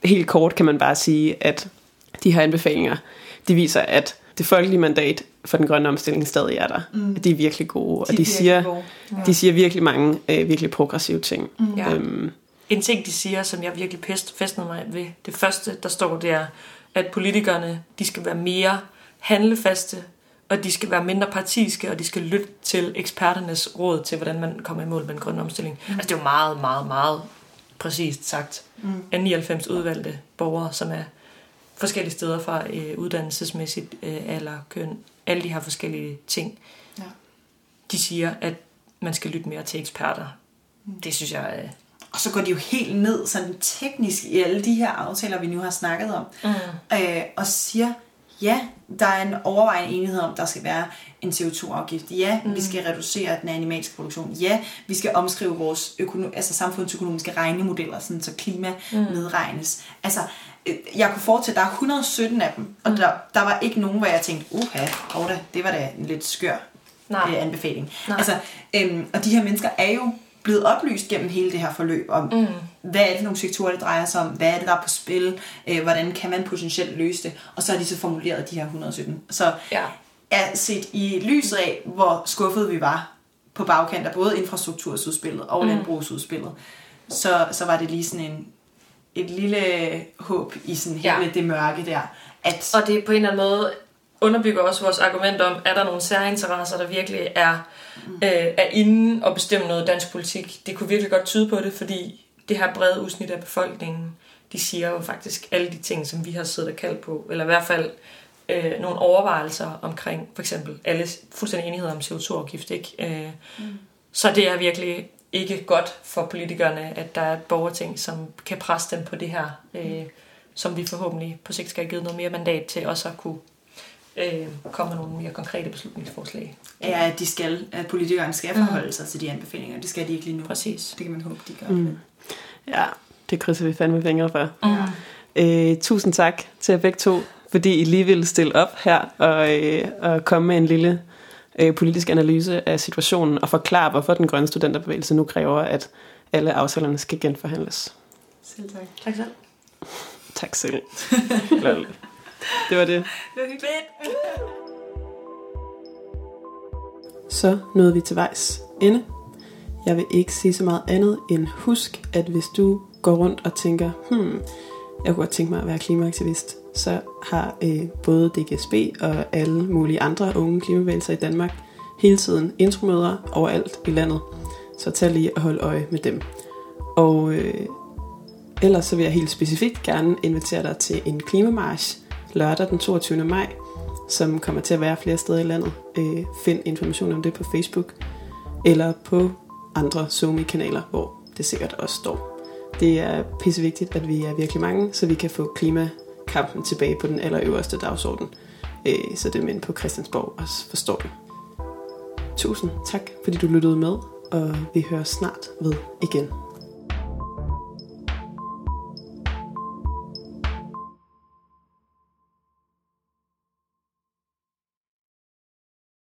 Speaker 2: helt kort kan man bare sige, at de her anbefalinger, de viser, at det folkelige mandat for den grønne omstilling stadig er der. Mm. De er virkelig gode, og de, siger,
Speaker 4: gode.
Speaker 2: de siger virkelig mange øh, virkelig progressive ting. Mm.
Speaker 3: Ja.
Speaker 2: Øhm,
Speaker 3: En ting, de siger, som jeg virkelig pest, festnede mig ved, det første, der står, det er, at politikerne, de skal være mere handlefaste, og de skal være mindre partiske, og de skal lytte til eksperternes råd til, hvordan man kommer i mål med en grøn omstilling. Mm. Altså, det er jo meget, meget, meget præcist sagt mm. af 99 udvalgte borgere, som er forskellige steder fra øh, uddannelsesmæssigt, øh, alder, køn, alle de her forskellige ting.
Speaker 4: Ja.
Speaker 3: De siger, at man skal lytte mere til eksperter. Det synes jeg er...
Speaker 4: Og så går de jo helt ned sådan teknisk i alle de her aftaler, vi nu har snakket om. Mm. Øh, og siger, ja, der er en overvejende enighed om, der skal være en CO2-afgift. Ja, mm. vi skal reducere den animalske produktion. Ja, vi skal omskrive vores økono- altså samfundsøkonomiske regnemodeller, sådan, så klima mm. medregnes. Altså, øh, jeg kunne fortælle, der er 117 af dem, og mm. der, der var ikke nogen, hvor jeg tænkte, uha, hovda, det var da en lidt skør
Speaker 3: Nej.
Speaker 4: øh, anbefaling.
Speaker 3: Nej.
Speaker 4: Altså, øhm, og de her mennesker er jo blevet oplyst gennem hele det her forløb om, mm. hvad er det for nogle sektorer, det drejer sig om, hvad er det, der er på spil, øh, hvordan kan man potentielt løse det, og så har de så formuleret de her 117. Så
Speaker 3: Ja.
Speaker 4: er set i lyset af, hvor skuffet vi var på bagkant af både infrastrukturudspillet og mm. landbrugsudspillet, så, så var det lige sådan en, et lille håb i sådan hele
Speaker 3: Ja.
Speaker 4: det mørke der. At,
Speaker 3: Og det på en eller anden måde underbygger også vores argument om, er der nogle særinteresser, der virkelig er, mm. øh, er inde og bestemme noget dansk politik. Det kunne virkelig godt tyde på det, fordi det her brede udsnit af befolkningen, de siger jo faktisk alle de ting, som vi har siddet og kaldt på, eller i hvert fald øh, nogle overvejelser omkring, for eksempel alle fuldstændig enighed om CO2-afgift, ikke? Øh, mm. Så det er virkelig ikke godt for politikerne, at der er et borgerting, som kan presse dem på det her, øh, som vi forhåbentlig på sigt skal have givet noget mere mandat til også at kunne øh, komme med nogle mere konkrete beslutningsforslag.
Speaker 4: Ja, de skal, at politikerne skal forholde sig til de anbefalinger. Det skal de ikke lige nu.
Speaker 3: Præcis.
Speaker 4: Det kan man håbe, de gør.
Speaker 2: Mm. Ja, det krydser vi fandme fingre for.
Speaker 3: Mm.
Speaker 2: Øh, tusind tak til jer begge to, fordi I lige ville stille op her og, øh, og komme med en lille øh, politisk analyse af situationen og forklare, hvorfor den grønne studenterbevægelse nu kræver, at alle aftalerne skal genforhandles.
Speaker 4: Selv tak.
Speaker 3: Tak selv.
Speaker 2: Tak selv. Det var det.
Speaker 4: Det var hyggeligt.
Speaker 2: Så nåede vi til vejs ende. Jeg vil ikke sige så meget andet end husk, at hvis du går rundt og tænker, hmm, jeg kunne godt tænke mig at være klimaaktivist, så har øh, både DGSB og alle mulige andre unge klimabevægelser i Danmark hele tiden intromøder overalt i landet. Så tag lige og hold øje med dem. Og øh, ellers så vil jeg helt specifikt gerne invitere dig til en klimamarsch lørdag den 22. maj, som kommer til at være flere steder i landet. Øh, find information om det på Facebook eller på andre Zoom-kanaler, hvor det sikkert også står. Det er pissevigtigt, at vi er virkelig mange, så vi kan få klima kampen tilbage på den allerøverste dagsorden, øh, så det mænd på Christiansborg også forstår det. Tusind tak, fordi du lyttede med, og vi hører snart ved igen.